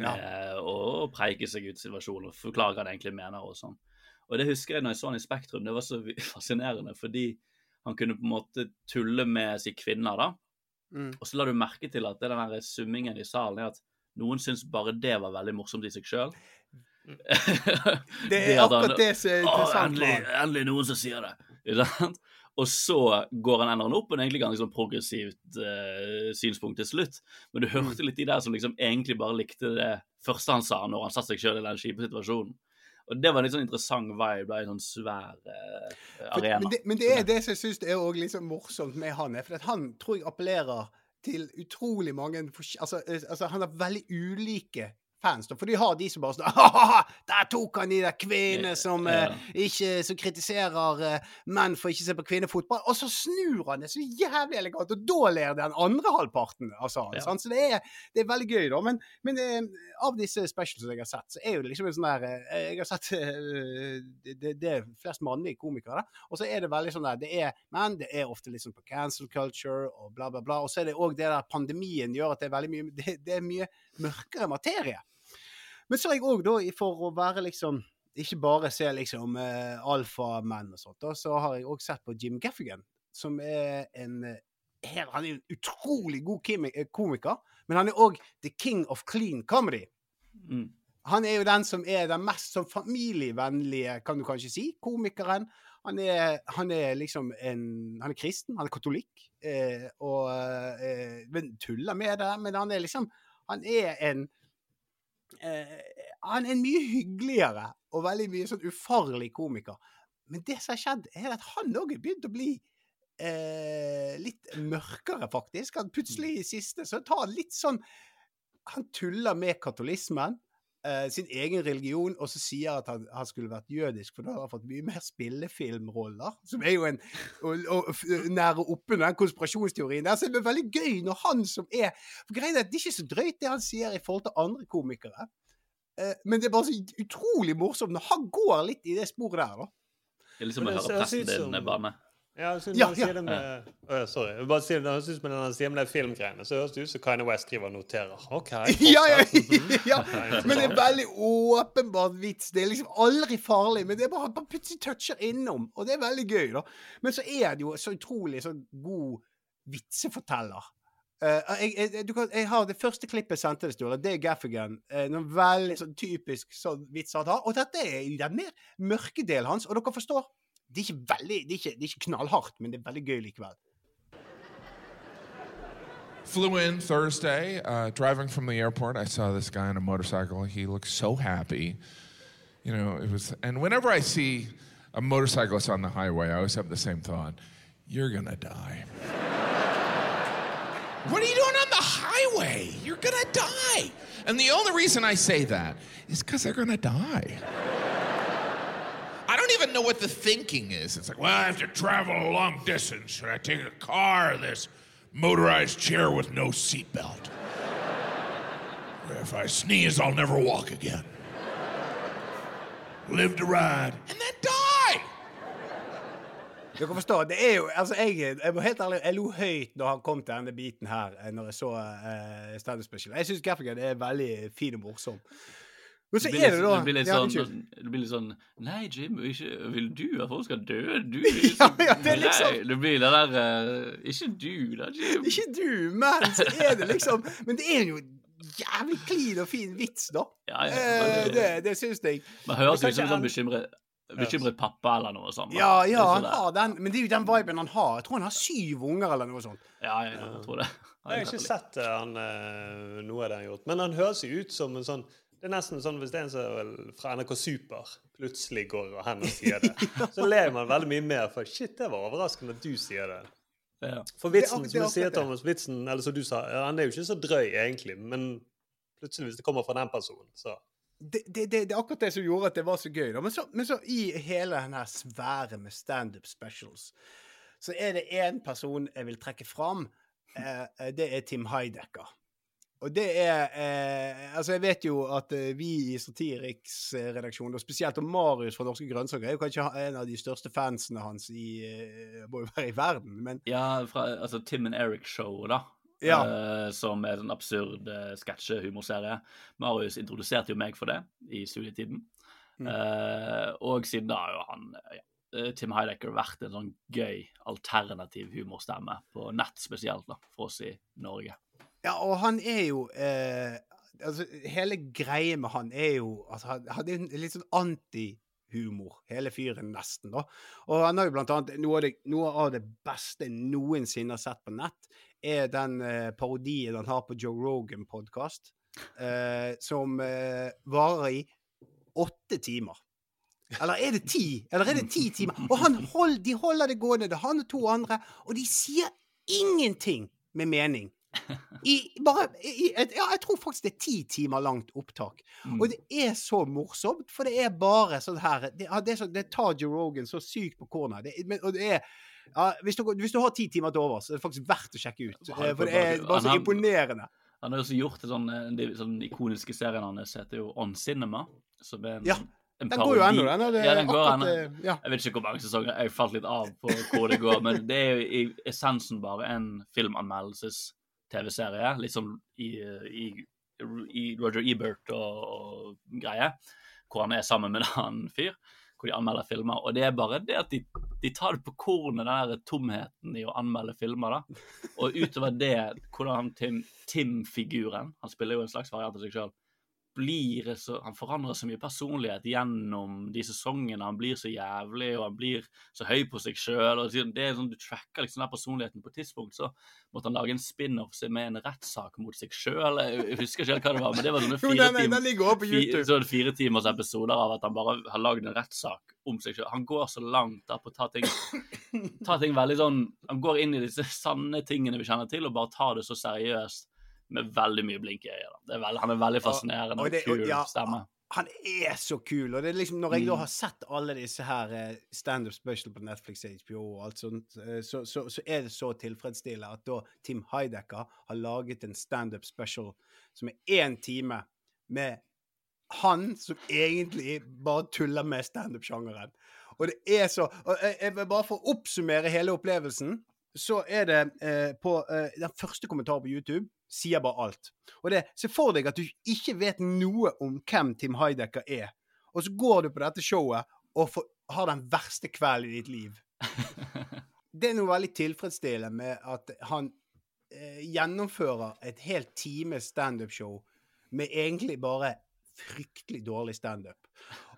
S1: Med å preike seg ut av situasjonen og forklare hva han egentlig mener og sånn. Og det husker jeg når jeg så han i Spektrum, det var så fascinerende, fordi han kunne på en måte tulle med si kvinner, da.
S5: Mm.
S1: Og så la du merke til at det den der summingen i salen er at noen syns bare det var veldig morsomt i seg sjøl.
S5: Det er akkurat det som er interessant
S1: Endelig, endelig noen som sier det. Og så går han ender han opp på en egentlig ganske sånn progressivt eh, synspunkt til slutt. Men du
S5: Mm.
S1: hørte litt de der som liksom egentlig bare likte det første han sa når han satte seg sjøl i den kjipe situasjonen. Og det var en litt sånn interessant vibe da, i en sånn svær eh, arena.
S5: men, det, men det er det som jeg syns er også litt sånn morsomt med han. er, For han tror jeg appellerer til utrolig mange altså, altså, Han har veldig ulike fans. Da, for de har de som bare sånn Der tok han de der kvinnene som, eh, ikke, som kritiserer eh, menn for ikke å se på kvinnefotball. Og så snur han det så jævlig elegant, og da ler den andre halvparten av salen.
S1: Ja.
S5: Så det er, det er veldig gøy, da. Men, men eh, av disse specials jeg har sett, så er jo det liksom en sånn der eh, Jeg har sett eh, det, det, det er flest mannlige komikere, da. Og så er det veldig sånn der det er, Men det er ofte litt sånn på cancel culture og bla, bla, bla. Og så er det òg det der pandemien gjør at det er veldig mye Det, det er mye mørkere materie. Men så har jeg òg, da, for å være liksom Ikke bare se liksom uh, alfamenn og sånt, da, så har jeg òg sett på Jim Gaffigan, som er en her, helt, Han er en utrolig god eh, komiker, men han er òg the king of clean comedy.
S1: Mm.
S5: Han er jo den som er den mest sånn familievennlige, kan du kanskje si, komikeren. Han er, han er liksom en Han er kristen, han er katolikk, eh, og eh, tuller med det, men han er liksom Han er en eh, Han er mye hyggeligere og veldig mye sånn ufarlig komiker. Men det som har skjedd, er at han òg er begynt å bli eh, litt mørkere, faktisk. Han plutselig i siste så tar han litt sånn Han tuller med katolismen. Eh, sin egen religion, og så sier at han, han skulle vært jødisk, for da har han fått mye mer spillefilmroller. Som er jo en å, å, nære oppunder den konspirasjonsteorien der. Så det er veldig gøy når han som er For greia er at det er ikke så drøyt det han sier i forhold til andre komikere. Eh, men det er bare så utrolig morsomt når han går litt i det sporet der, da.
S1: Det er liksom å høre presten din banne.
S7: Ja, jeg synes
S5: Ja,
S7: sier
S5: ja.
S7: det med ja, Sorry. Jeg bare si det, synes med den, sier med de filmgreiene, så høres det ut som Kanye West skriver og noterer. OK.
S5: Ja, ja, ja.
S7: Mhm.
S5: Men det er veldig åpenbart vits. Det er liksom aldri farlig, men det er bare, bare plutselig toucher innom, og det er veldig gøy, da. Men så er det jo så utrolig så god vitseforteller. Uh, jeg, jeg, du kan, jeg har Det første klippet jeg sendte deg, Sturle, det er Gaffigan. Uh, noen veldig sånn typisk sånn vits han har. Og dette er i den mer mørke delen hans, og dere forstår. Det er ikke veldig, det er ikke, det er ikke knallhardt, men det er veldig gøy likevel.
S17: Flew in Thursday. Uh, driving from the airport, I saw this guy on a motorcycle. He looked so happy. You know, it was. And whenever I see a motorcyclist on the highway, I always have the same thought: You're gonna die. What are you doing on the highway? You're gonna die. And the only reason I say that is because they're gonna die. I don't even know what the thinking is. It's like, well, I have to travel a long distance. Should I take a car or this motorized chair with no seatbelt? if I sneeze, I'll never walk again. Live to ride and then die.
S5: Dere forstår, det er jo, altså jeg, jeg må helt ærlig, jeg lo høyt når han kom til denne biten her, eh, når jeg så uh, Stand Up Special. Jeg syns Gaffigan er veldig fin og morsom. Men så er det da
S1: Det blir litt
S5: Ja,
S1: sånn, det blir litt sånn Nei, Jim, ikke, vil du at folk skal dø? Du
S5: Ja, ja, det er liksom-
S1: Nei, det blir det der uh, Ikke du, da, Jim.
S5: Ikke du, men så er det liksom Men det er jo jævlig clean og fin vits, da.
S1: Ja, ja,
S5: Eh,
S1: det-
S5: det, det syns jeg.
S1: Man høres ut som en sånn bekymret, bekymret pappa eller noe sånt.
S5: Ja, ja, han har den, men det er jo den viben han har. Jeg tror han har syv unger eller noe sånt.
S1: Ja, ja, ja, jeg tror det.
S7: Jeg har ikke sett eh, han, eh, noe av det han har gjort, men han høres jo ut som en sånn det er nesten sånn Hvis det er en som fra NRK Super plutselig går og hen og sier det, så ler man veldig mye mer. For shit, det var overraskende at du sier det.
S1: Ja.
S7: For vitsen,
S5: det
S7: som du sier. Thomas, vitsen, eller som du sa, ja, han er jo ikke så drøy egentlig, men plutselig, hvis det kommer fra den personen, så
S5: det, det, det, det er akkurat det som gjorde at det var så gøy. Da. Men, så, men så i hele denne sfæren med standup specials, så er det én person jeg vil trekke fram. Eh, eh, det er Tim Heidecker. Og det er eh, Altså, jeg vet jo at eh, vi i Satiriks-redaksjonen, og spesielt om Marius fra Norske Grønnsaker, er jo kanskje en av de største fansene hans i, eh, må jo være i verden, men
S1: Ja, fra altså, Tim and Eric Show, da.
S5: Ja.
S1: eh, som er en absurd eh, sketsjehumorserie. Marius introduserte jo meg for det i studietiden.
S5: Mm.
S1: Eh, og siden da har jo han ja, eh, Tim Heidecker vært en sånn gøy alternativ humorstemme på nett spesielt, da, for oss i Norge.
S5: Ja, og han er jo eh, altså, Hele greia med han er jo altså, Han er litt sånn antihumor, hele fyren, nesten. da. Og han har jo blant annet Noe av det, noe av det beste noensinne har sett på nett, er den eh, parodien han har på Joe Rogan-podkast, eh, som eh, varer i åtte timer. Eller er det ti? Eller er det ti timer? Og hold, de holder det gående, det er han og to andre, og de sier ingenting med mening. I bare i, et, Ja, jeg tror faktisk det er ti timer langt opptak. Og det er så morsomt, for det er bare sånn her Det, det, så, det tar Joe Rogan så sykt på corner. Det, men, og det er ja, hvis, du, hvis du har ti timer til over, så er det faktisk verdt å sjekke ut.
S1: Han-
S5: eh, For det er bare så imponerende.
S1: Han har også gjort sånn, eh, de sånn ikoniske serien hans heter jo On Cinema. Som er en,
S5: Ja,
S1: en
S5: den går jo ennå, den, Er det
S1: ja, den går ennå.
S5: eh, ja.
S1: Jeg vet ikke hvor mange sesonger. Jeg falt litt av på hvor det går. Men det er jo i essensen bare en filmanmeldelses-TV-serie. Litt som i, i, i Roger Ebert og, og greie. Hvor han er sammen med en annen fyr. Hvor de anmelder filmer. Og det er bare det at de, de tar det på kornet, den der tomheten i å anmelde filmer. da. Og utover det, hvordan Tim-figuren Han spiller jo en slags variant av seg sjøl blir så, Han forandrer så mye personlighet gjennom de sesongene. Han blir så jævlig, og han blir så høy på seg sjøl. Det sånn, du tracker liksom den personligheten. På et tidspunkt så måtte han lage en spin-off med en rettssak mot seg sjøl. Jeg husker ikke helt hva det var, men det var sånne fire,
S5: den- den ligger også på
S1: fi-
S5: YouTube.
S1: sånn fire timers episoder av at han bare har lagd en rettssak om seg sjøl. Han går så langt da på å ta ting, ta ting veldig sånn Han går inn i disse sanne tingene vi kjenner til, og bare tar det så seriøst med veldig mye blink i øyet. Han er veldig fascinerende
S5: Og- det- og-
S1: kul
S5: ja,
S1: stemme.
S5: Han er så kul. Og det er liksom, når jeg da
S1: Mm.
S5: har sett alle disse her eh, standup special på Netflix, HBO og alt sånt, eh, så, så, så er det så tilfredsstillende at da Tim Heidecker har laget en standup special som er én time med han som egentlig bare tuller med standup-sjangeren. Og det er så og jeg, jeg, vil Bare for å oppsummere hele opplevelsen, så er det eh, på eh, Den første kommentaren på YouTube sier bare alt. Og det, Se for deg at du ikke vet noe om hvem Tim Heidecker er, og så går du på dette showet og får, har den verste kvelden i ditt liv. Det er noe veldig tilfredsstillende med at han eh, gjennomfører et helt time standup-show med egentlig bare fryktelig dårlig standup.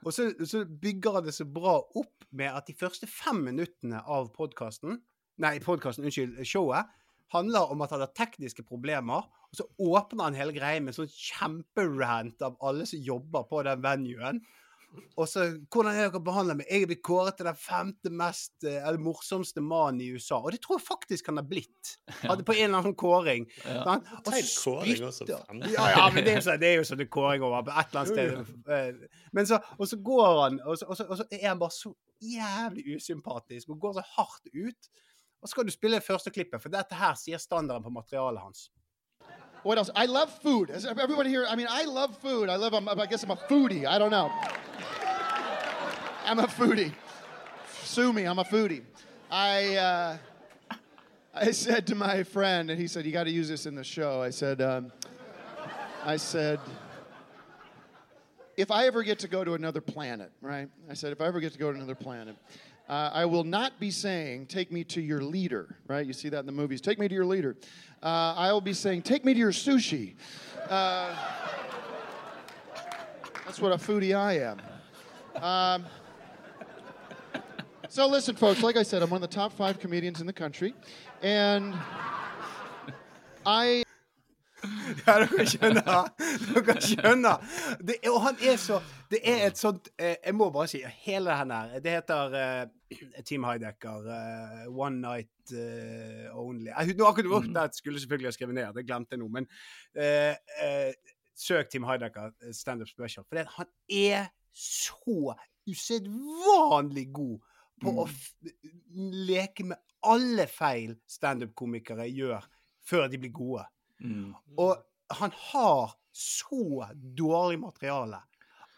S5: Og så, så bygger han det så bra opp med at de første fem minuttene av podkasten Nei, podkasten, unnskyld, showet handler om at han har tekniske problemer. Og så åpner han hele greia med en sånn kjemperant av alle som jobber på den venuen. Og så Hvordan er dere behandler meg? Jeg er blitt kåret til den femte mest, eh, eller morsomste mannen i USA. Og det tror jeg faktisk han har blitt. Hadde på en eller annen sånn kåring.
S1: Ja.
S5: Og så
S7: kåring også,
S5: spytter- Ja, ja, men det er så- det er jo sånn det kåring over på et eller annet sted. Eh, Men så, og så går han, og så, og, så, og så er han bare så jævlig usympatisk og går så hardt ut. Og så skal du spille første klippet, for dette her sier standarden på materialet hans.
S18: What else? I love food. Is everybody here? I mean, I love food. I love. I'm, I guess I'm a foodie. I don't know. I'm a foodie. Sue me. I'm a foodie. I uh, I said to my friend, and he said, "You got to use this in the show." I said, um, "I said." If I ever get to go to another planet, right? I said, if I ever get to go to another planet, uh, I will not be saying, take me to your leader, right? You see that in the movies. Take me to your leader. Uh, I will be saying, take me to your sushi. Uh, that's what a foodie I am. Um, so listen, folks, like I said, I'm one of the top five comedians in the country. And I
S5: Ja, dere skjønner. Dere skjønner. Det, og han er så Det er et sånt eh, Jeg må bare si hele den her Det heter uh, Team Heidecker. Uh, One Night uh, Only. Jeg, nå akkurat mm. det skulle jeg selvfølgelig ha skrevet ned, det glemte jeg nå. Men søk Team Heidecker standup special. For han er så usedvanlig god på å f leke med alle feil standup-komikere gjør før de blir gode.
S1: Mm.
S5: Og han har så dårlig materiale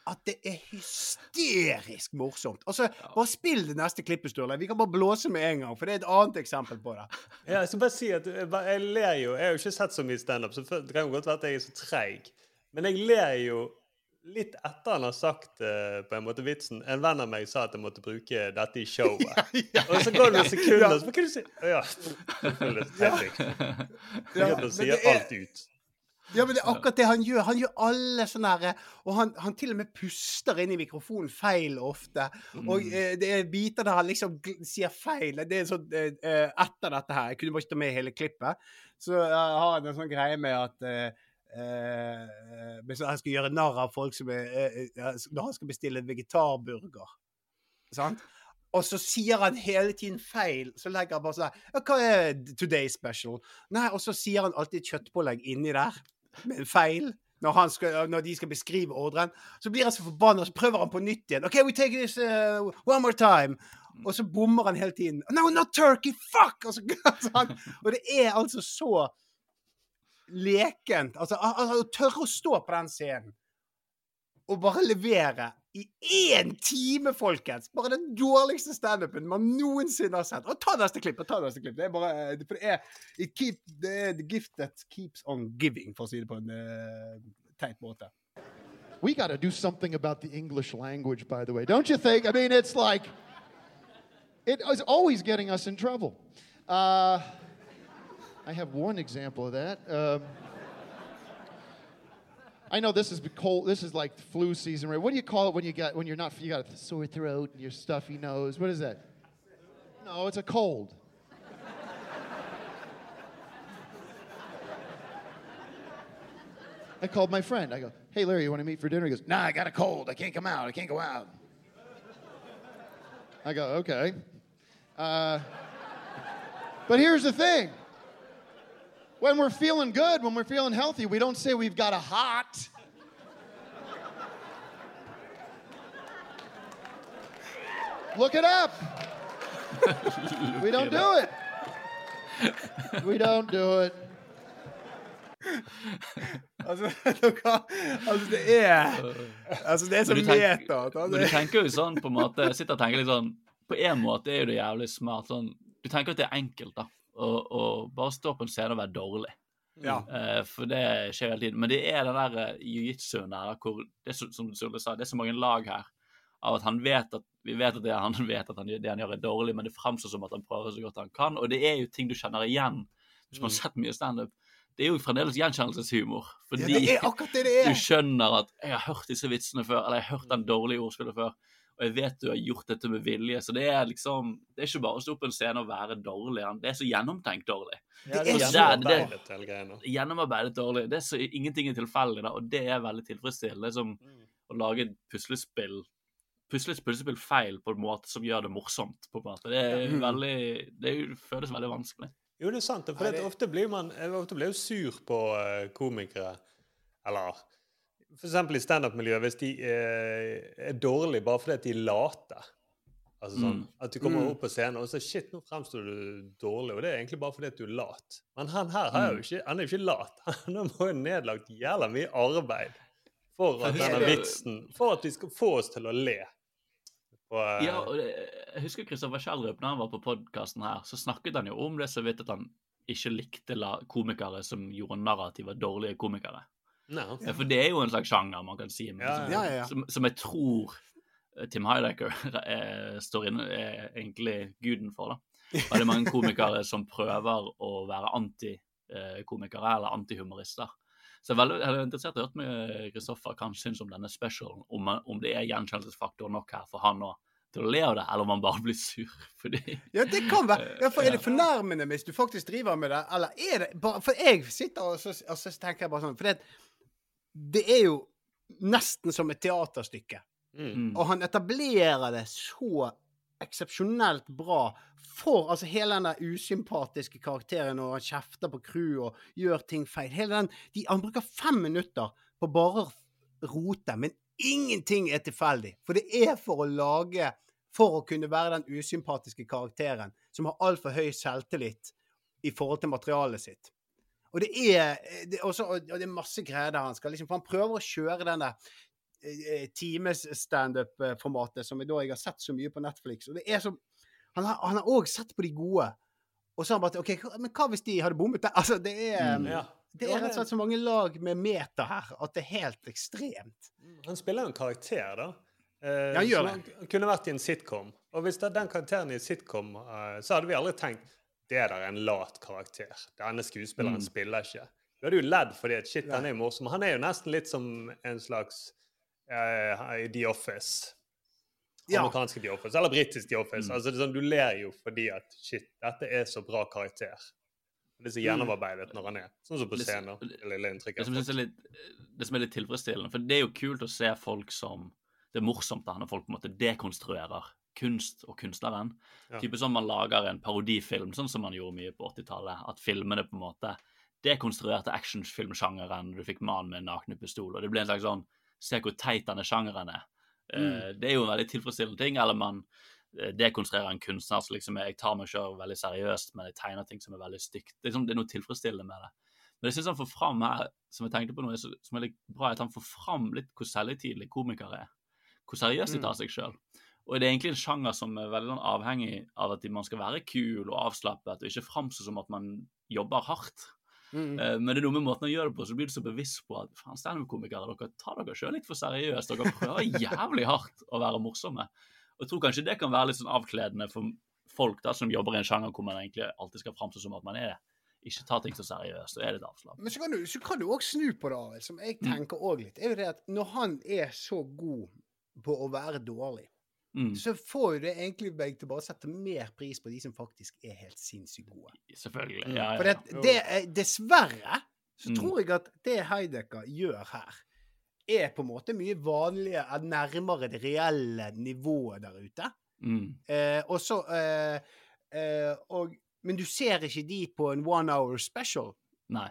S5: at det er hysterisk morsomt. Altså, Bare spill det neste klippet, Sturle. Vi kan bare blåse med en gang, for det er et annet eksempel på det.
S7: Ja, jeg skal bare si at jeg, jeg ler jo Jeg har jo ikke sett så mye standup, så det kan jo godt være at jeg er så treig. Men jeg ler jo litt etter han har sagt uh, på en måte vitsen. En venn av meg sa at jeg måtte bruke dette i showet. Og så går det noen sekunder,
S5: og
S7: så kan du si? Å ja, selvfølgelig.
S5: Ja, men
S7: sier
S5: det er-
S7: alt ut.
S5: Ja, men det er akkurat det han gjør. Han gjør alle sånne herre Og han, han til og med puster inn i mikrofonen feil ofte. Og
S1: Mm.
S5: eh, det er biter der han liksom gl- sier feil. Det er sånn eh, eh, Etter dette her Jeg kunne bare ikke ta med hele klippet. Så uh, har han en sånn greie med at eh, eh, hvis han skal gjøre narr av folk som er eh, eh, Når han skal bestille en vegetarburger. Sant? Og så sier han hele tiden feil. Så legger han bare sånn ja, Hva er today special? Nei, og så sier han alltid kjøttpålegg inni der, med en feil. Når, skal, når de skal beskrive ordren. Så blir han så forbanna, så prøver han på nytt igjen. OK, we take this uh, one more time. Og så bommer han hele tiden. No, not turkey! Fuck! Og, så og det er altså så lekent. Altså, al- al- å tørre å stå på den scenen og bare levere i én time, folkens! Bare den dårligste standupen man noensinne har sett. Og ta neste klipp! og ta neste klipp. Det er bare eh, det er, keep, det er the gift that keeps on giving, for å si det på en uh, teit måte.
S18: We got to do something about the English language, by the way. Don't you think? I mean, it's like, it is always getting us in trouble. Uh, I have one example of that. Um, I know this is cold. This is like flu season, right? What do you call it when you got when you're not you got a sore throat and your stuffy nose? What is that? No, it's a cold. I called my friend. I go, "Hey, Larry, you want to meet for dinner?" He goes, "Nah, I got a cold. I can't come out. I can't go out." I go, "Okay." Uh, but here's the thing: when we're feeling good, when we're feeling healthy, we don't say we've got a hot. Look it up. we don't do it. We don't do it.
S5: Altså, dere Altså, det er Altså, det er så
S1: Men du tenker-
S5: meta. at han-
S1: Men du tenker jo sånn på en måte Jeg sitter og tenker litt sånn På en måte er jo det jævlig smart sånn Du tenker at det er enkelt, da. Å å bare stå på en scene og være dårlig.
S5: Ja.
S1: Uh, for det skjer hele tiden. Men det er den der eh, jiu-jitsuen der hvor det er Som Sule sa, det er så mange lag her. Av at han vet at vi vet at det han vet at han, det han gjør, er dårlig, men det fremstår som at han prøver så godt han kan. Og det er jo ting du kjenner igjen hvis man har sett mye standup. Det er jo fremdeles gjenkjennelseshumor. Fordi
S5: Ja, det er det det er.
S1: du skjønner at 'jeg har hørt disse vitsene før', eller 'jeg har hørt den dårlige ordspillet før'. Og jeg vet du har gjort dette med vilje, så det er liksom Det er ikke bare å stå på en scene og være dårlig. Det er så gjennomtenkt dårlig.
S7: Ja, det er
S1: Så
S7: gjennomarbeidet, hele.
S1: Gjennomarbeidet dårlig. Det er så Ingenting er tilfeldig, da, og det er veldig tilfredsstillende. Det er som å lage et puslespill Pusle et puslespill feil på en måte som gjør det morsomt. på en måte. Det, er
S7: mm.
S1: veldig, det føles veldig vanskelig.
S7: Jo, det er sant. For
S1: Nei,
S7: det,
S1: det-
S7: ofte blir man ofte blir jo sur på eh, komikere. Eller eksempel i standup-miljøet, hvis de eh, er dårlige bare fordi at de later. Altså sånn,
S1: Mm.
S7: At du kommer
S1: Mm.
S7: opp på scenen og så shit, nå fremstår du dårlig. Og det er egentlig bare fordi at du er lat. Men han her har jo
S1: Mm.
S7: ikke, han er jo ikke lat. Han har jo nedlagt jævla mye arbeid for at denne vitsen For at vi skal få oss til å le. Og, uh...
S1: Ja, og det, jeg husker Kristoffer Schjelderup, når han var på podkasten her, så snakket han jo om det så vidt at han ikke likte la komikere som gjorde narr av de dårlige komikere.
S7: Nei.
S1: Ja, For det er jo en slags sjanger, man kan si, som,
S7: ja, ja.
S1: Som, som jeg tror eh, Tim Heidecker eh, står inne, er egentlig guden for. da. er mange komikere som prøver å være antikomikere eller antihumorister. Så jeg er veldig er interessert i å høre med Kristoffer hva han syns om denne specialen. Om, om det er gjenkjennelsesfaktor nok her for han til å le av det, eller om han bare blir sur fordi
S5: Ja, det kan være. Ja, for Er det fornærmende hvis du faktisk driver med det, eller er det bare For jeg sitter og så, og så tenker jeg bare sånn For det, det er jo nesten som et teaterstykke.
S7: Mm.
S5: Og han etablerer det så eksepsjonelt bra for altså hele den der usympatiske karakteren når han kjefter på crew og gjør ting feil. Hele den, de, Han bruker fem minutter på bare å rote, men ingenting er tilfeldig. For det er for å lage For å kunne være den usympatiske karakteren som har altfor høy selvtillit i forhold til materialet sitt. Og det er, det, er også, og det er masse greier der han skal liksom, For han prøver å kjøre den der eh, times-standup-formatet som jeg da jeg har sett så mye på Netflix. Og det er så Han har òg sett på de gode. Og så har han bare OK, men hva hvis de hadde bommet der? Altså, det er
S7: Mm. Ja.
S5: Det er rett og slett så mange lag med meta her at det er helt ekstremt.
S7: Han spiller jo en karakter, da. Eh,
S5: Ja, han gjør
S7: som han kunne vært i en sitcom. Og hvis det er den karakteren i en sitcom, eh, så hadde vi aldri tenkt det der er en lat karakter. Denne skuespilleren
S1: Mm.
S7: spiller ikke. Du hadde jo ledd fordi at shit, han er jo morsom. Han er jo nesten litt som en slags uh, The Office.
S5: Ja.
S7: Amerikanske The Office, eller britisk The Office.
S1: Mm.
S7: Altså, det er sånn, du ler jo fordi at shit, dette er så bra karakter. Det er så
S1: Mm.
S7: gjennomarbeidet når han er. Sånn som på
S1: scener.
S7: scenen. Det lille inntrykket.
S1: Det som, litt, det som er litt tilfredsstillende, for det er jo kult å se folk som Det er morsomt da, når folk på en måte dekonstruerer kunst og kunstneren.
S7: Ja.
S1: Type som man lager en parodifilm, sånn som man gjorde mye på 80-tallet. At filmene på en måte dekonstruerte actionfilmsjangeren. Du fikk mannen med nakne pistol, og det ble en slags sånn Se hvor teit denne sjangeren er. Mm. Det er jo en veldig tilfredsstillende ting. Eller man eh, dekonstruerer en kunstner som liksom Jeg tar meg selv veldig seriøst, men jeg tegner ting som er veldig stygt. Det er, liksom, det er noe tilfredsstillende med det. Men jeg syns han får fram her, som jeg tenkte på nå, som er litt bra, at han får fram litt hvor selvhøytidelig komikere er. Hvor seriøst de
S5: Mm.
S1: tar seg sjøl. Og det er egentlig en sjanger som er veldig sånn avhengig av at man skal være kul og avslappet, og ikke framstå som at man jobber hardt.
S5: Mm.
S1: Eh, Men det er med måten å gjøre det på, så blir du så bevisst på at faen, standup-komikere, dere tar dere sjøl litt for seriøst. Dere prøver jævlig hardt å være morsomme. Og jeg tror kanskje det kan være litt sånn avkledende for folk da, som jobber i en sjanger hvor man egentlig alltid skal framstå som at man er det ikke tar ting så seriøst og er litt avslappet.
S5: Men så kan du, så kan du også snu på det, Arild, som jeg
S1: Mm.
S5: tenker òg litt. er jo det at Når han er så god på å være dårlig,
S1: Mm.
S5: så får jo det egentlig meg til bare å sette mer pris på de som faktisk er helt sinnssykt gode.
S1: Selvfølgelig. Ja, ja,
S5: For det, det er, dessverre så
S1: Mm.
S5: tror jeg at det Heidecker gjør her, er på en måte mye vanligere, er nærmere det reelle nivået der ute.
S1: Mm.
S5: Eh, og så eh, eh, og, Men du ser ikke de på en one hour special.
S1: Nei.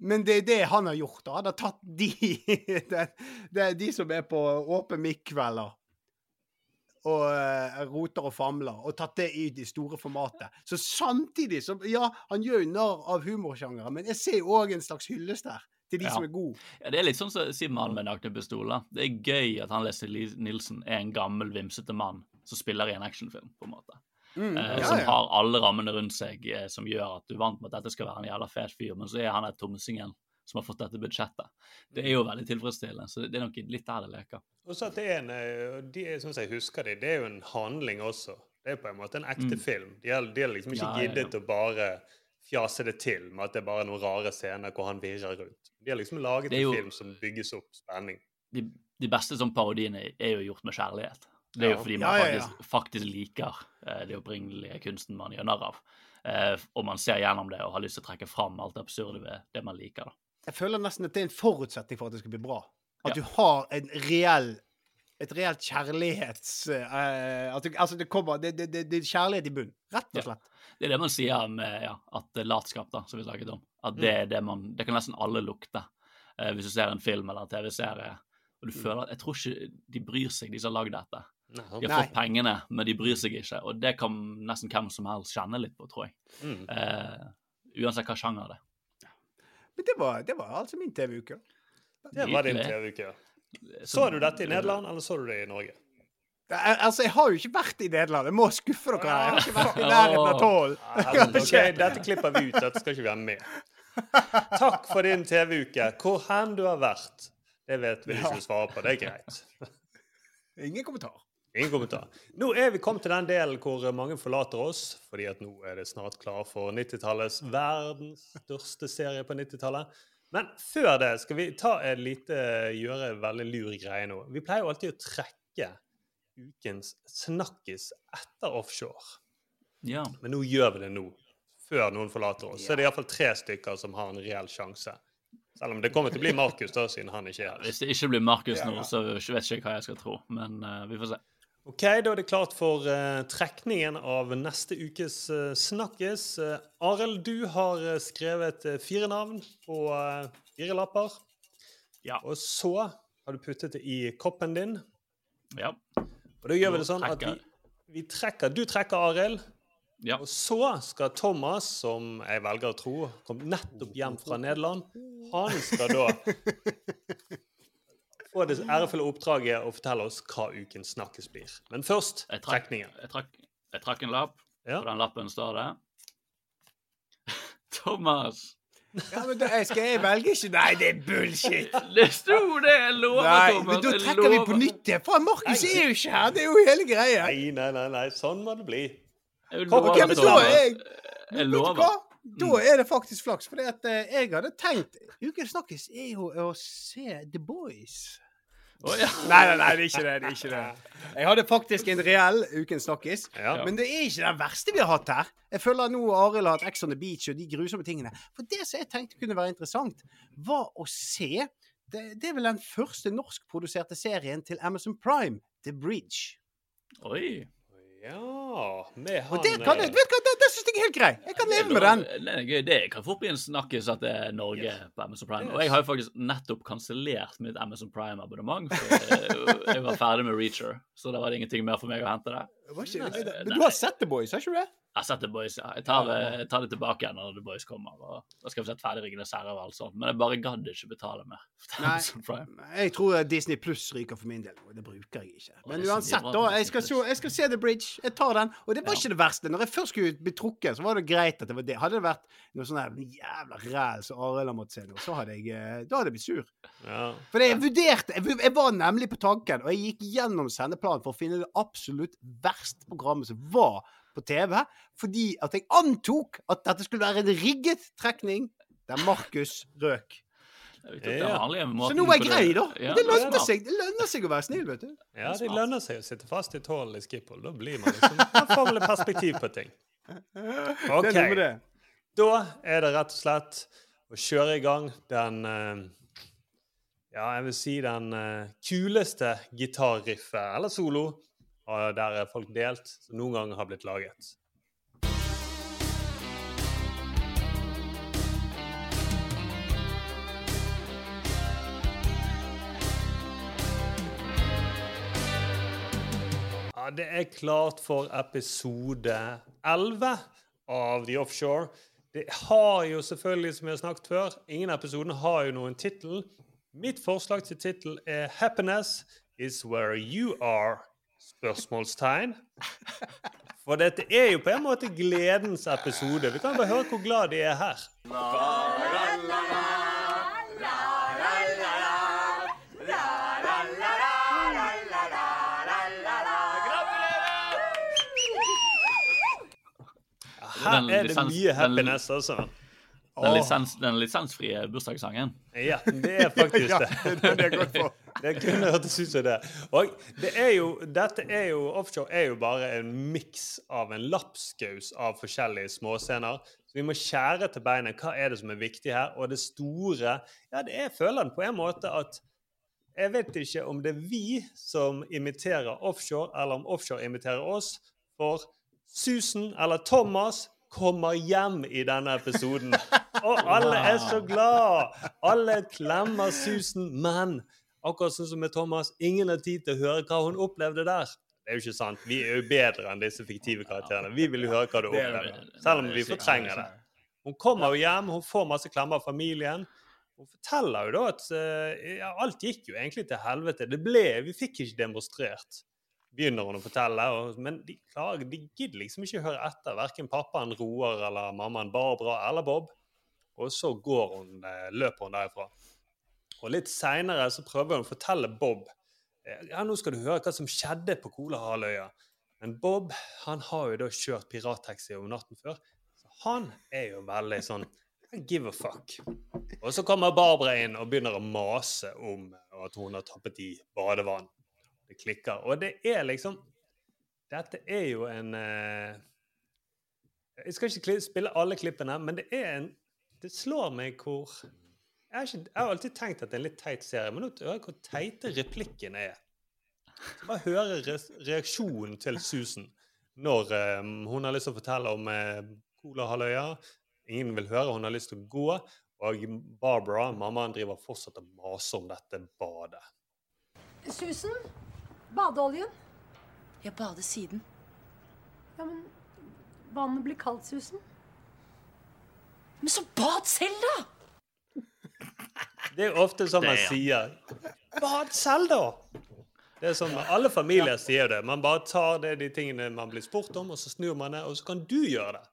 S5: Men det er det han har gjort. da. Han har tatt de, er de som er på åpen mic-kvelder og uh, roter og famler, og tatt det i det store formatet. Så samtidig som Ja, han gjør jo narr av humorsjangere, men jeg ser jo òg en slags hyllest der til de
S1: Ja.
S5: som er gode.
S1: Ja, Det er litt sånn som sier Malm med nakne pistoler. Det er gøy at han Leslie Nilsen er en gammel, vimsete mann som spiller i en actionfilm, på en måte.
S5: Mm,
S1: ja,
S5: ja,
S1: som har alle rammene rundt seg eh, som gjør at du er vant med at dette skal være en jævla fet fyr, men så er han et tomsingen som har fått dette budsjettet. Det er jo veldig tilfredsstillende, så det er nok litt der det leker.
S7: Og så at det er en, eh, de, som jeg husker det, det er jo en handling også. Det er på en måte en ekte
S1: Mm.
S7: film. De har, liksom ikke
S1: Ja, ja, ja.
S7: giddet å bare fjase det til med at det er bare noen rare scener hvor han virrer rundt. De har liksom laget
S1: Det jo-
S7: en film som bygges opp spenning.
S1: De, de beste sånn parodiene er jo gjort med kjærlighet. Det er jo fordi man
S5: ja, ja.
S1: faktisk, faktisk liker eh, det opprinnelige kunsten man gjør narr av. Eh, og man ser gjennom det og har lyst til å trekke fram alt det absurde ved det man liker. da.
S5: Jeg føler nesten at det er en forutsetning for at det skal bli bra. At
S1: Ja.
S5: du har en reell et reelt kjærlighets... Uh, at du, altså, det kommer det, det, det, det er kjærlighet i bunn. Rett og
S1: Ja.
S5: slett.
S1: Det er det man sier om ja, at eh, latskap, da, som vi snakket om. At det er det man Det kan nesten alle lukte. uh, hvis du ser en film eller en TV-serie, og du føler at Jeg tror ikke de bryr seg, de som har lagd dette. De har
S5: Nei.
S1: fått pengene, men de bryr seg ikke. Og det kan nesten hvem som helst kjenne litt på, tror jeg.
S7: Mm.
S1: Uh, uansett hva sjanger det er.
S5: Men det var, det var altså min TV-uke.
S7: Det var din. TV-uke. Så du dette i Nederland, eller så du det i Norge?
S5: Altså, jeg har jo ikke vært i Nederland. Jeg må skuffe dere. Jeg har ikke vært i nærheten av tolv.
S7: Okay, dette klipper vi ut. Dette skal ikke vi ha med. Takk for din TV-uke. Hvor hen du har vært, det vet vi ikke svarer på. Det er greit.
S5: Ingen kommentar.
S7: Ingen kommentar. Nå er vi kommet til den delen hvor mange forlater oss, fordi at nå er det snart klar for 90-tallets verdens største serie på 90-tallet. Men før det skal vi ta en lite, gjøre en veldig lur greie nå. Vi pleier jo alltid å trekke ukens snakkis etter offshore.
S1: Ja.
S7: Men nå gjør vi det nå, før noen forlater oss. Så er det iallfall tre stykker som har en reell sjanse. Selv om det kommer til å bli Markus, da, siden han ikke er her.
S1: Hvis det ikke blir Markus nå, så vet ikke hva jeg skal tro. Men uh, vi får se.
S7: Ok, da er det klart for uh, trekningen av neste ukes uh, Snakkes. Uh, Arild, du har skrevet fire navn på fire lapper.
S1: Ja.
S7: Og så har du puttet det i koppen din.
S1: Ja.
S7: Og da gjør vi det sånn at vi, vi trekker Du trekker Arild.
S1: Ja.
S7: Og så skal Thomas, som jeg velger å tro kom nettopp hjem fra Nederland, han skal da få det ærefulle oppdraget å fortelle oss hva ukens snakkes blir. Men først
S1: Jeg trakk,
S7: trekningen.
S1: jeg trakk, jeg trakk en lapp.
S7: Ja.
S1: På den lappen står det Thomas.
S5: Ja, men da, skal jeg velge ikke Nei, det er bullshit.
S1: Det sto det! Jeg lover,
S5: Nei,
S1: Thomas.
S5: men da trekker vi på nytt igjen. Faen, Markus er jo ikke her. Det er jo hele greia.
S7: Nei, nei, nei, nei, sånn må det bli.
S1: Jeg lover, okay,
S5: men da
S1: Thomas.
S5: jeg
S1: Jeg
S5: Vet du
S1: lover.
S5: Da er det faktisk flaks, for eh, jeg hadde tenkt Ukens snakkis er jo å se The Boys.
S1: Oh, ja.
S5: Nei, nei, nei, det er ikke det. det er ikke det. Jeg hadde faktisk en reell Ukens snakkis,
S7: Ja.
S5: men det er ikke den verste vi har hatt her. Jeg føler nå Arild har hatt Ex on the Beach og de grusomme tingene. For det som jeg tenkte kunne være interessant, var å se Det, det er vel den første norskproduserte serien til Amazon Prime, The Bridge.
S1: Oi.
S7: Ja med han
S5: Og det, kan, jeg- vet du det, det syns jeg er helt grei. Jeg kan leve med den.
S1: Det er gøy. Det kan fort bli en snakkis at det er Norge på Amazon Prime. Og jeg har jo faktisk nettopp kansellert mitt Amazon Prime-abonnement. for Jeg jeg var ferdig med Reacher, så da var det ingenting mer for meg å hente der.
S5: Men du har sett The Boys, har ikke du det?
S1: Jeg setter Boys, ja. Jeg tar, eh, jeg tar det tilbake igjen når The Boys kommer. og Da skal vi sette ferdig Ringenes herre og alt sånt. Men jeg bare gadd ikke betale mer.
S5: Nei. Jeg tror Disney Pluss ryker for min del. og Det bruker jeg ikke. Men uansett, da. Jeg skal, se, jeg skal se The Bridge. Jeg tar den. Og det var
S1: Ja.
S5: ikke det verste. Når jeg først skulle bli trukket, så var det greit at det var det. Hadde det vært noe sånn her jævla ræl som Arild har måttet se nå, så hadde jeg eh, Da hadde jeg blitt sur.
S7: Ja.
S5: For jeg vurderte jeg, jeg var nemlig på tanken, og jeg gikk gjennom sendeplanen for å finne det absolutt verste programmet som var på TV, fordi at jeg antok at dette skulle være en rigget trekning der Markus røk.
S1: Vanlige
S5: Så nå var jeg grei, da.
S1: Ja,
S5: det, lønner
S1: smart.
S5: seg, det lønner seg å være snill, vet du.
S7: Ja, det lønner seg å sitte fast i tålen i Schiphol. Da blir man liksom Da får man litt perspektiv på ting. OK. Da er det rett og slett å kjøre i gang den eh, Ja, jeg vil si den eh, kuleste gitarriffet, eller solo, der er folk delt, som noen gang har blitt laget. Ja, det er klart for episode 11 av The Offshore. Det har jo selvfølgelig, som vi har snakket før, ingen episoden har jo noen tittel. Mitt forslag til tittel er 'Happiness is where you are'? Spørsmålstegn. For dette er jo på en måte gledens episode. Vi kan bare høre hvor glad de er her. Her er det mye happiness, altså.
S1: Den, lisens, den lisensfrie bursdagssangen.
S7: Ja, det er faktisk det.
S5: Ja, det, er godt for.
S7: Det kunne hørtes ut som det. Og det er jo, dette er jo, offshore er jo bare en miks av en lapskaus av forskjellige småscener. Så vi må skjære til beinet. Hva er det som er viktig her? Og det store Ja, det er føler på en måte at jeg vet ikke om det er vi som imiterer offshore, eller om offshore imiterer oss. For Susan, eller Thomas, kommer hjem i denne episoden. Og alle er så glad! Alle klemmer Susan, men akkurat sånn som med Thomas, ingen har tid til å høre hva hun opplevde der. Det er jo ikke sant. Vi er jo bedre enn disse fiktive karakterene. Vi vil jo høre hva du
S1: Det er-
S7: selv om vi fortrenger det. Hun kommer jo hjem, hun får masse klemmer av familien. Hun forteller jo da at eh, ja, alt gikk jo egentlig til helvete. Det ble, Vi fikk ikke demonstrert, begynner hun å fortelle. Og, men de, klarer, de gidder liksom ikke høre etter, verken pappaen Roar eller mammaen Barbara eller Bob. Og så hun, eh, løper hun derifra. Og litt seinere så prøver hun å fortelle Bob eh, ja, nå skal du høre hva som skjedde på Kolahalvøya. Men Bob han har jo da kjørt pirattaxi om natten før, så han er jo veldig sånn give a fuck. Og så kommer Barbara inn og begynner å mase om at hun har tappet i badevann. Det klikker. Og det er liksom Dette er jo en eh, Jeg skal ikke spille alle klippene, men det er en Det slår meg hvor jeg har, ikke, jeg har alltid tenkt at det er en litt teit serie, men nå hører jeg hvor teite replikken er. Bare høre reaksjonen til Susan når um, hun har lyst til å fortelle om uh, Kolahalvøya. Ingen vil høre, hun har lyst til å gå. Og Barbara, mammaen, driver fortsatt og maser om dette badet.
S19: Susan, badeoljen.
S20: Jeg bader siden.
S19: Ja, men vannet blir kaldt, Susan.
S20: Men så bad selv, da!
S7: Det er ofte sånn man sier. Bad selv, da! Det er sånn, Alle familier sier det. Man bare tar det, de tingene man blir spurt om, og så snur man det, og så kan du gjøre det.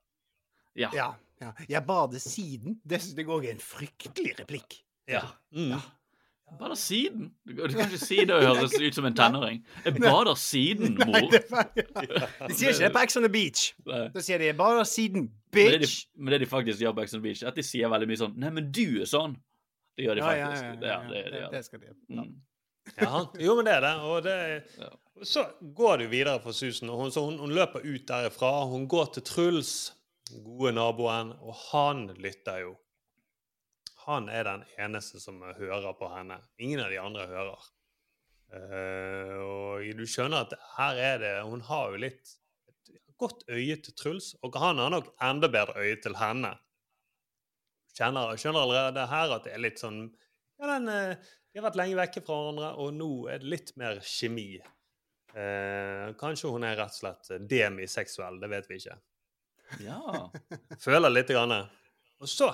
S1: Ja.
S5: Ja, ja. Jeg bader siden. Det det går en fryktelig replikk.
S7: Ja. Mm.
S1: Bader siden? Du, kan- du kan ikke si det og høres ut som en tenåring. Jeg bader siden,
S5: Nei,
S1: mor.
S5: det er- De sier ikke det på Ex on the Beach.
S1: Nei.
S5: Da sier de bader siden',
S1: Men det, de,
S5: bitch.
S1: men det de faktisk gjør på Ex on the Beach, er at de sier veldig mye sånn Nei, men du er sånn. Det gjør de
S5: Ja, ja,
S1: faktisk.
S5: ja, ja,
S1: Det, ja, det, det,
S5: Det- det skal de gjøre.
S1: Mm.
S7: Ja, jo, men det er det. Og det, så går det jo videre for Susan. og Hun, så hun, hun løper ut derifra. Hun går til Truls, gode naboen, og han lytter jo. Han er den eneste som hører på henne. Ingen av de andre hører. Uh, og du skjønner at her er det Hun har jo litt et godt øye til Truls, og han har nok enda bedre øye til henne. Kjenner, skjønner allerede her at det er litt sånn ja, den, eh, De har vært lenge vekke fra hverandre, og nå er det litt mer kjemi. Uh, kanskje hun er rett og slett demiseksuell, det vet vi ikke.
S1: Ja.
S7: Føler litt. Grann. Og så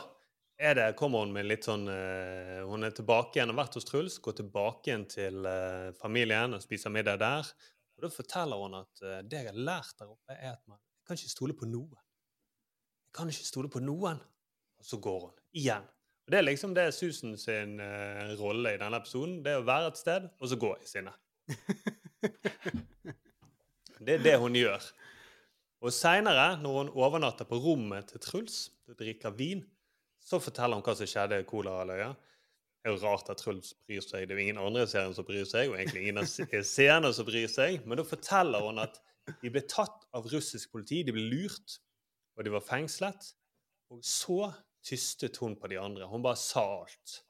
S7: er det, kommer hun med litt sånn uh, Hun er tilbake igjen, og har vært hos Truls, går tilbake igjen til uh, familien og spiser middag der. Og Da forteller hun at uh, det jeg har lært der oppe, er at man kan ikke stole på noen. Jeg kan ikke stole på noen. Og så går hun igjen. Og Det er liksom det Susan sin rolle i denne episoden. Det er å være et sted, og så gå i sinne. Det er det hun gjør. Og seinere, når hun overnatter på rommet til Truls drikker vin, så forteller hun hva som skjedde i Kolahalvøya. Det er jo rart at Truls bryr seg. Det er jo ingen andre i serien som bryr seg, og egentlig ingen av se- seerne som bryr seg. Men da forteller hun at de ble tatt av russisk politi, de ble lurt, og de var fengslet. Og så tystet hun på de andre. Hun bare sa alt.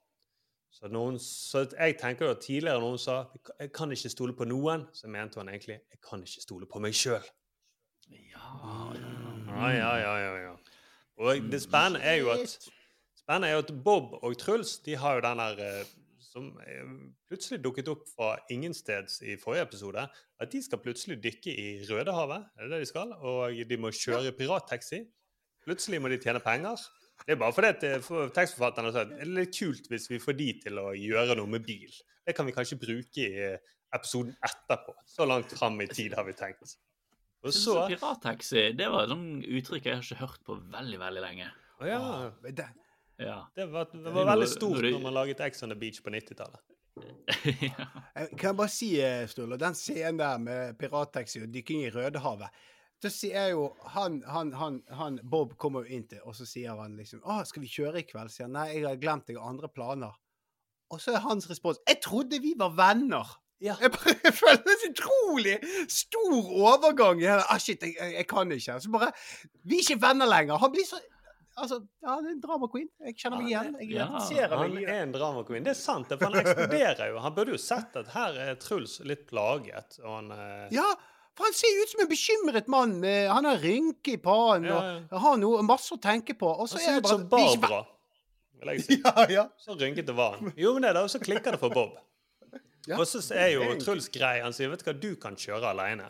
S7: Så, hun, så jeg tenker jo at tidligere når hun sa 'jeg kan ikke stole på noen', så mente hun egentlig 'jeg kan ikke stole på meg sjøl'. Ja, ja, ja, ja, ja. Og det spennende er jo at spennende er jo at Bob og Truls de har jo den der eh, som eh, plutselig dukket opp fra ingensteds i forrige episode, at de skal plutselig dykke i Rødehavet, er det det de skal? Og de må kjøre pirattaxi. Plutselig må de tjene penger. Det er bare fordi at eh, for- tekstforfatterne har sagt det er litt kult hvis vi får de til å gjøre noe med bil. Det kan vi kanskje bruke i episoden etterpå. Så langt fram i tid har vi tenkt. Og så
S1: Pirattaxi det var et sånt uttrykk jeg har ikke hørt på veldig veldig lenge.
S7: Å ja.
S1: Ja.
S7: Det var, det var veldig stort
S1: når du...
S7: når man laget Ex on the Beach på 90-tallet.
S5: ja. Kan jeg bare si, eh, Sturle, den scenen der med pirattaxi og dykking i Rødehavet Da sier jo han, han, han, han Bob kommer jo inn til, og så sier han liksom 'Å, skal vi kjøre i kveld?' sier han. 'Nei, jeg har glemt, jeg har andre planer'. Og så er hans respons 'Jeg trodde vi var venner'. Jeg, bare, føler er så utrolig stor overgang. Jeg, Ah, shit, jeg, jeg kan ikke. Så bare Vi er ikke venner lenger. Han blir så Altså, ja, det er en drama queen. Jeg kjenner meg igjen. Jeg identifiserer
S7: han er en drama queen. Det er sant, for han eksploderer jo. Han burde jo sett at her er Truls litt plaget. Og han eh,
S5: Ja, for han ser ut som en bekymret mann. Han har rynke i pannen
S7: Ja,
S5: og har noe, masse å tenke på. Og så
S7: Han ser
S5: er
S7: ut som Barbara, vil jeg si.
S5: Ja, ja.
S7: Så rynkete var han. Jo, men det er da, så klikker det for Bob.
S5: Ja,
S7: Og så er jo. Truls grei. Han sier 'vet du hva, du kan kjøre alene'.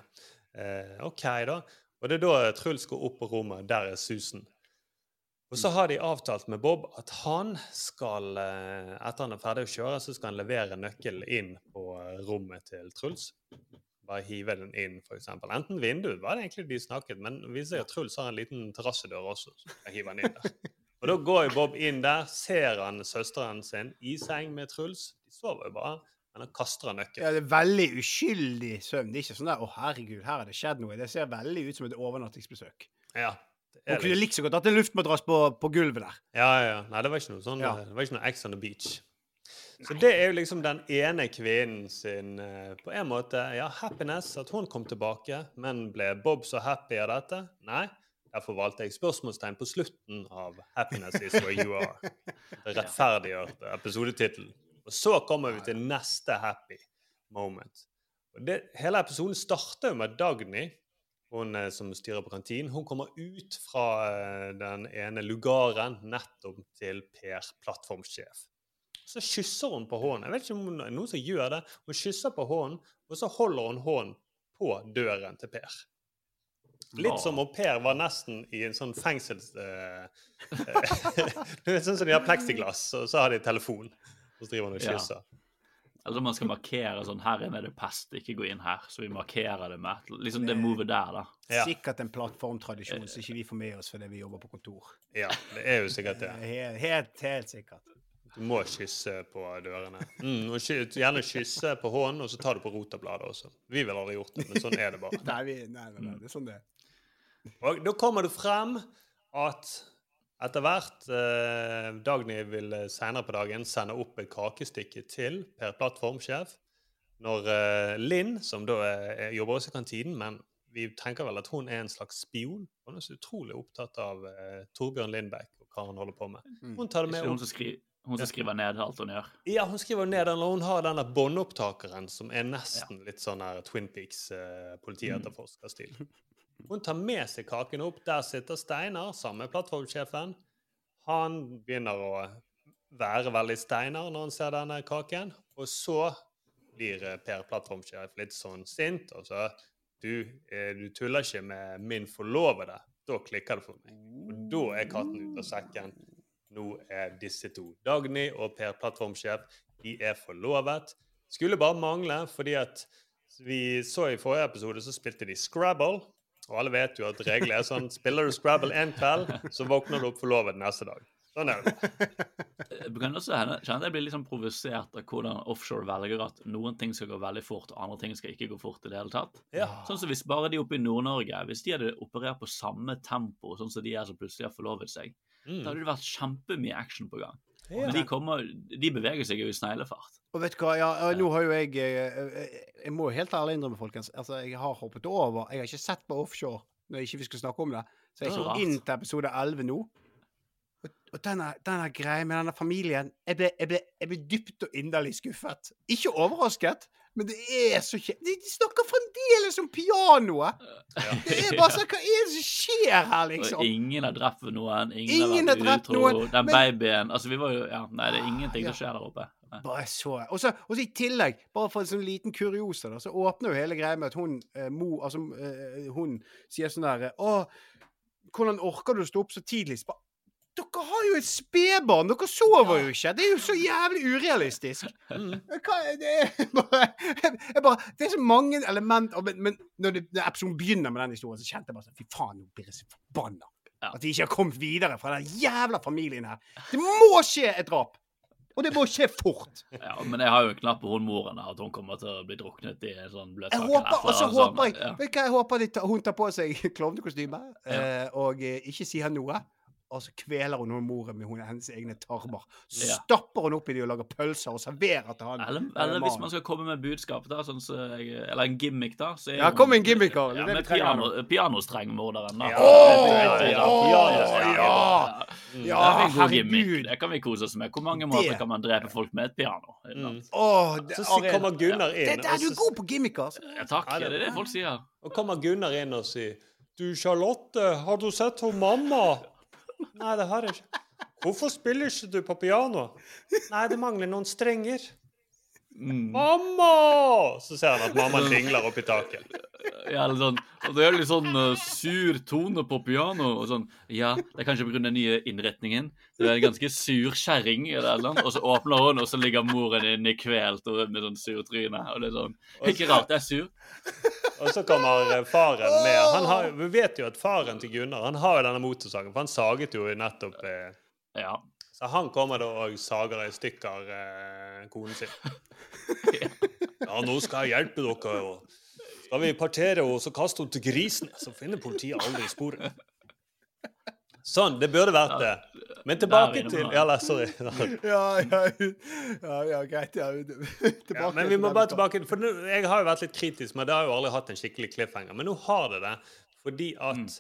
S7: Eh, OK, da. Og det er da Truls går opp på rommet. Der er Susan. Og så har de avtalt med Bob at han skal, eh, etter han er ferdig å kjøre, så skal han levere nøkkelen inn på eh, rommet til Truls. Bare hive den inn, f.eks. Enten vinduet, var det egentlig de snakket, men viser seg at Truls har en liten terrassedør også. så jeg hiver den inn der. Og da går Bob inn der, ser han søsteren sin i seng med Truls. De sover jo bare, men han kaster han nøkkelen.
S5: Ja, det er veldig uskyldig søvn. Det er ikke sånn der 'Å, herregud, her har det skjedd noe'. Det ser veldig ut som et overnattingsbesøk.
S7: Ja.
S5: Hun kunne så godt hatt en luftmadrass på, på gulvet der.
S7: Ja, ja, ja. Nei, det var ikke noe sånn
S5: Ja.
S7: Det var ikke noe Ex on the beach. Så det er jo liksom den ene kvinnen sin eh, på en måte ja, happiness, at hun kom tilbake. Men ble Bob så happy av dette? Nei. Derfor valgte jeg spørsmålstegn på slutten av 'Happiness is where you are'. Rettferdiggjørte episodetittelen. Og så kommer vi til neste happy moment. Og det, hele episoden starter jo med Dagny, hun eh, som styrer på kantinen. Hun kommer ut fra eh, den ene lugaren nettopp til Per, plattformsjef. Så kysser hun på hånden. Jeg vet ikke om hun- noen som gjør det. Hun kysser på hånden, og så holder hun hånden på døren til Per. Litt som om Per var nesten i en sånn fengsels... Uh, eh, sånn som de har pleksiglass, og så har de telefon. Og så driver han og kysser.
S1: Eller om man skal markere sånn Her inne er det pest, ikke gå inn her. Så vi markerer det med liksom det movet der, da.
S5: Sikkert en plattformtradisjon som ikke vi får med oss fordi vi jobber på kontor.
S7: Ja, det er jo sikkert det.
S5: Helt, helt, helt sikkert.
S7: Du må kysse på dørene. Mm, og ky gjerne kysse på hånden, og så tar du på rotabladet også. Vi ville aldri gjort det, men sånn er det bare.
S5: Nei, vi, nei, nei, nei, det er sånn det er.
S7: Og da kommer det frem at etter hvert eh, Dagny vil eh, senere på dagen sende opp et kakestykke til Per plattformsjef. Når eh, Linn, som da er, jobber også i kantinen, men vi tenker vel at hun er en slags spion. Hun er så utrolig opptatt av eh, Torbjørn Lindbekk og hva han holder på med. Hun tar det med
S1: Ikke hun som, hun som skriver ned alt hun gjør.
S7: Ja, hun skriver ned den, og hun har denne båndopptakeren som er nesten litt sånn her Twin Peaks eh. Hun tar med seg kaken opp. Der sitter Steinar samme plattformsjefen. Han begynner å være veldig Steinar når han ser denne kaken. Og så blir eh, Per plattformsjef litt sånn sint, og så du, eh, du tuller ikke med min forlovede. Da klikker det for meg. Og da er katten ute av sekken. Nå er disse to, Dagny og Per plattformsjef, de er forlovet. Skulle bare mangle, fordi at vi så i forrige episode, så spilte de Scrabble. Og alle vet jo at reglene er sånn Spiller du Scrabble en kveld, så våkner du opp forlovet neste dag. Sånn er det.
S1: Jeg kan også kjenne jeg blir litt sånn provosert av hvordan offshore velger at noen ting skal gå veldig fort, og andre ting skal ikke gå fort i det hele tatt.
S7: Ja.
S1: Sånn som hvis bare de oppe i Nord-Norge, hvis de hadde operert på samme tempo, sånn som de er som plutselig har forlovet seg,
S7: Mm.
S1: da hadde det vært kjempemye action på gang.
S5: Ja.
S1: Men de, kommer, de beveger seg jo i sneglefart.
S5: Og vet du hva, ja, nå har jo jeg eh, eh, Jeg må jo helt ærlig innrømme, folkens, altså jeg har hoppet over. Jeg har ikke sett på offshore når ikke vi skal snakke om det. Så jeg
S1: rart.
S5: inn til episode 11 nå. Og, og denne, denne greia med denne familien jeg ble, jeg, ble, jeg ble dypt og inderlig skuffet. Ikke overrasket, men det er så kje... De, de snakker fremdeles om pianoet! Det er bare sånn Hva er det som skjer her, liksom?
S1: Og ingen har drept noen, ingen,
S5: Ingen
S1: har vært utro.
S5: noen,
S1: Den
S5: men-
S1: babyen Altså, vi var jo Ja, nei, det er ingenting
S5: Ja.
S1: som skjer der oppe. Nei.
S5: Bare så Og så og så i tillegg, bare for en sånn liten kuriosa, da, så åpner jo hele greia med at hun eh, mo, altså, eh, hun sier sånn der Å, hvordan orker du å stå opp så tidlig? Så bare, dere har jo et spedbarn! Dere sover jo ikke! Det er jo så jævlig urealistisk! Hva er det er bare, jeg bare Det er så mange elementer Men, men når, det, når episoden begynner med den historien, så kjente jeg bare sånn Fy faen, nå blir jeg så forbanna. At de ikke har kommet videre fra den jævla familien her. Det må skje et drap! Og det må skje fort!
S1: Ja, men jeg har jo en knapp på hun moren at hun kommer til å bli druknet i en sånn
S5: bløt og så håper jeg
S1: Ja.
S5: Hva håper de hun tar på seg klovnekostyme
S1: Ja.
S5: eh, og eh, ikke sier noe. Og så kveler hun moren med hennes egne tarmer. Så
S1: Ja.
S5: stapper hun oppi de og lager pølser og serverer til han.
S1: Eller,
S5: eh,
S1: eller hvis man skal komme med budskap, da, sånn så jeg, eller en gimmick, da så er
S5: Ja, kom med en gimmick, da. Er
S1: Ja, med piano, pianostrengmorderen, da.
S5: Ja,
S1: Vet
S5: ja, ja, ja.
S1: Mm. Er
S5: herregud.
S1: Det kan vi kose oss med. Hvor mange måter
S5: Det-
S1: kan man drepe folk med et piano?
S5: Åh, det,
S7: Så kommer Gunnar inn.
S5: Det, det, du er
S7: så-
S5: god på gimmicker. altså.
S1: Ja, takk. Det er det folk sier.
S7: Og kommer Gunnar inn og sier Du, Charlotte, har du sett hun mamma? Nei, det har jeg ikke. Hvorfor spiller ikke du på piano? Nei, det mangler noen strenger. Mamma! Så ser han at mamma dingler oppi taket.
S1: Ja, eller sånn, og det er litt sånn uh, sur tone på piano. Og sånn, ja, det er kanskje pga. den nye innretningen. Det er en ganske sur kjerring, eller noe. Og så åpner hun, og så ligger moren inne kvelt og med sånn surtryne. Og det er sånn Ikke rart jeg er sur.
S7: Og så kommer faren med. Han har, vi vet jo at faren til Gunnar han har jo denne motorsagen, for han saget jo nettopp eh,
S1: Ja.
S7: Så han kommer da og sager i stykker eh, konen sin. Ja, nå skal jeg hjelpe dere. og Skal vi partere og så kaste henne til grisene, så finner politiet aldri sporet. Sånn, det burde vært det. Men tilbake til nei, sorry.
S5: Ja, ja, ja, ja greit. Ja.
S7: Ja, men vi må bare tilbake til For nå, jeg har jo vært litt kritisk, men det har jo aldri hatt en skikkelig cliffhanger. Men nå har det det, fordi at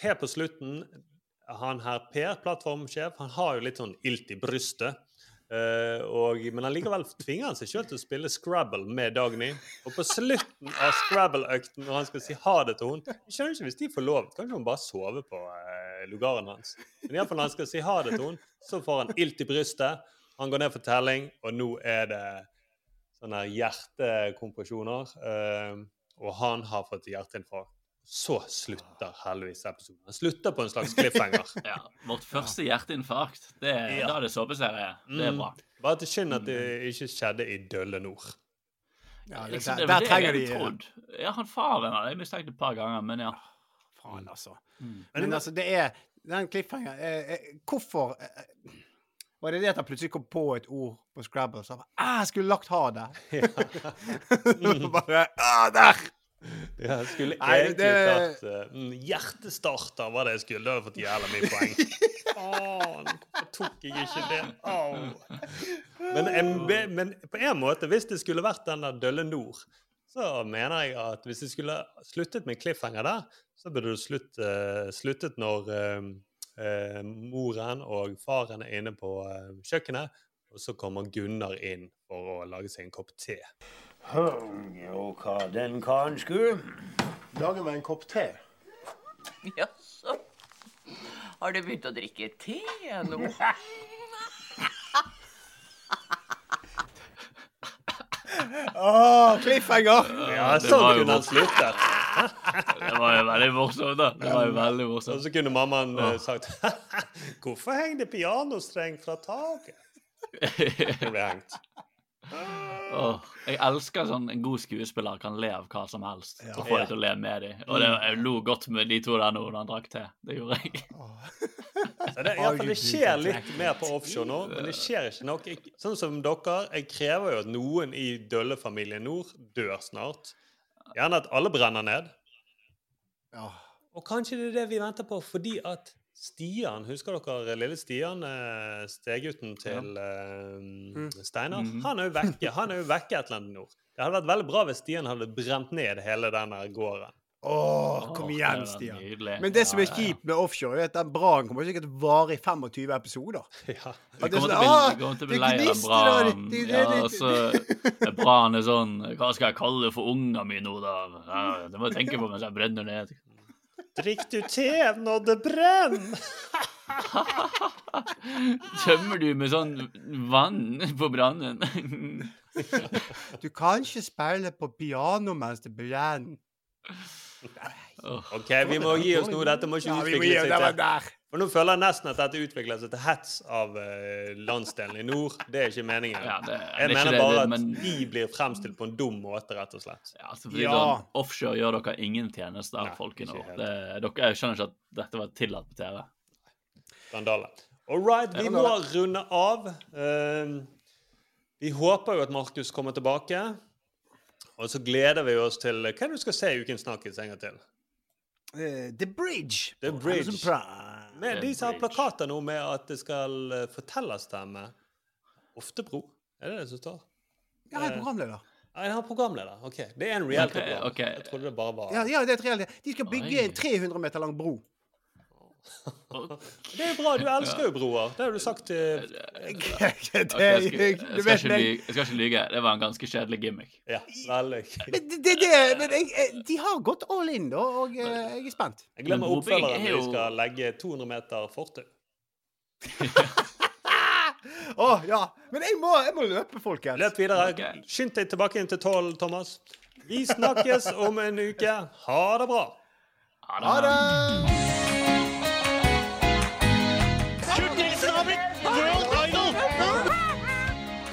S7: her på slutten Han her Per, plattformsjef, han har jo litt sånn ilt i brystet. Uh, og, men allikevel tvinger han seg sjøl til å spille Scrabble med Dagny. Og på slutten av Scrabble-økten, når han skal si ha det til henne Jeg skjønner ikke hvis de får lov. Kanskje hun bare sover på uh, lugaren hans. Men iallfall når han skal si ha det til henne, så får han ilt i brystet. Han går ned for telling, og nå er det sånne hjertekompresjoner. Uh, og han har fått hjerteinfarkt. Så slutter heldigvis episoden. Den slutter på en slags cliffhanger.
S1: Ja, Vårt første hjerteinfarkt. Det,
S7: Ja.
S1: Da er det såpeserie. Det er
S7: Mm.
S1: bra.
S7: Bare til synd at det ikke skjedde i Dølle Nord.
S5: Ja, det,
S1: Liksom,
S5: der,
S1: det var
S5: der trenger de
S1: trodd. Ja, han faren hadde jeg mistenkt et par ganger, men ja.
S5: Faen, altså.
S1: Mm.
S5: Men altså, det er Den cliffhangeren eh, eh, Hvorfor eh, eh, Var det det at han plutselig kom på et ord på Scrabble så han bare «Ah, Jeg skulle lagt ha der. bare ah, Der!
S7: Ja, jeg skulle
S5: Nei,
S7: egentlig
S5: det-
S7: tatt mm, Hjertestarter var det jeg skulle. Da hadde jeg fått jævla mye poeng. Faen, hvorfor tok jeg ikke det? Oh. Men, en, men på en måte, hvis det skulle vært den der Dølle Nord, så mener jeg at hvis jeg skulle sluttet med cliffhanger der, så burde det slutt, uh, sluttet når uh, moren og faren er inne på kjøkkenet, og så kommer Gunnar inn for å lage seg en kopp te.
S21: Og hva den karen skulle? Lage meg en kopp te.
S8: Jaså? Har du begynt å drikke te nå?
S5: Åh, cliffhanger!
S7: Ja,
S1: det
S7: sånn
S1: var jo
S7: kunne han sluttet.
S1: Det var jo veldig morsomt, da. Det var jo veldig morsomt.
S7: Og så kunne mammaen eh, sagt Hvorfor henger det pianostreng fra taket? Det ble hengt.
S1: Åh, jeg elsker sånn en god skuespiller kan le av hva som helst og få
S7: dem
S1: deg til å le med dem. Og det, jeg lo godt med de to der nå når han drakk te. Det gjorde jeg.
S7: Så det, ja, det skjer litt mer på offshore nå, men det skjer ikke nok. Jeg, sånn som dere, jeg krever jo at noen i Dølle-familien Nord dør snart. Gjerne at alle brenner ned.
S5: Ja.
S7: Og kanskje det er det vi venter på, fordi at Stian, husker dere lille Stian, eh, stegutten til eh, Steinar?
S1: Mm.
S7: Han er jo vekke Han er jo vekke et eller annet nord. Det hadde vært veldig bra hvis Stian hadde brent ned hele den der gården.
S5: Åh, kom igjen, Stian. Men det som er
S1: Ja, ja, ja.
S5: kjipt med offshore, er at den brannen kommer sikkert til å vare i 25 episoder.
S7: Ja.
S1: Vi
S5: det
S1: kommer til å
S5: sånn,
S1: bli,
S5: «Ah,
S1: kommer til å bli lei av den
S5: det-
S1: Ja,
S5: altså,
S1: og så er sånn Hva skal jeg kalle det for unga mine nå, da? Ja, det må jeg tenke på mens jeg brenner ned.
S7: Drikk du te når det brenner?
S1: Tømmer du med sånn vann på brannen?
S5: Du kan ikke spille på piano mens det brenner.
S7: OK, vi må gi oss nå. Dette må ikke utvikle seg til. For nå føler jeg nesten at dette utvikler seg til hets av eh, landsdelen i nord. Det er ikke meningen.
S1: Ja, det-
S7: jeg mener
S1: det,
S7: bare
S1: det-
S7: at
S1: men-
S7: vi blir fremstilt på en dum måte, rett og slett.
S1: Ja, altså, fordi
S5: Ja.
S1: sånn, offshore gjør dere ingen tjenester,
S7: Nei,
S1: folk i nord. Det, dere, jeg skjønner ikke at dette var tillatt på TV.
S7: Skandale. All right, vi må runde av. Eh, vi håper jo at Markus kommer tilbake. Og så gleder vi oss til Hva er det du skal se i Ukens Snakkis en gang til?
S5: Uh, The Bridge.
S7: The Bridge. Men de som har plakater nå med at det skal uh, fortellerstemme Oftebro, er det det som står?
S5: Ja, jeg er programleder.
S7: Ja, jeg har programleder. Ok, Det er en reality-program.
S1: Okay, okay.
S7: Jeg trodde det bare var
S5: Ja, ja, det er et reelt. De skal bygge en 300 meter lang bro.
S7: Det er jo bra, du elsker jo broer. Det har du sagt til
S5: Det
S1: Ok, jeg, skal, jeg, skal, ikke lyge, jeg skal ikke lyge. Det var en ganske kjedelig gimmick.
S7: Ja, veldig.
S5: Men det, det, det, men jeg, de har gått all in, da, og eh, jeg er spent.
S7: Jeg glemmer oppfølgeren
S1: vi
S7: når de skal legge 200 meter fortau.
S5: Å, ja. Men jeg må, jeg må løpe, folkens.
S7: Løp videre. Skynd deg tilbake inn til tolv, Thomas. Vi snakkes om en uke. Ha det bra.
S5: Ha det!
S22: Det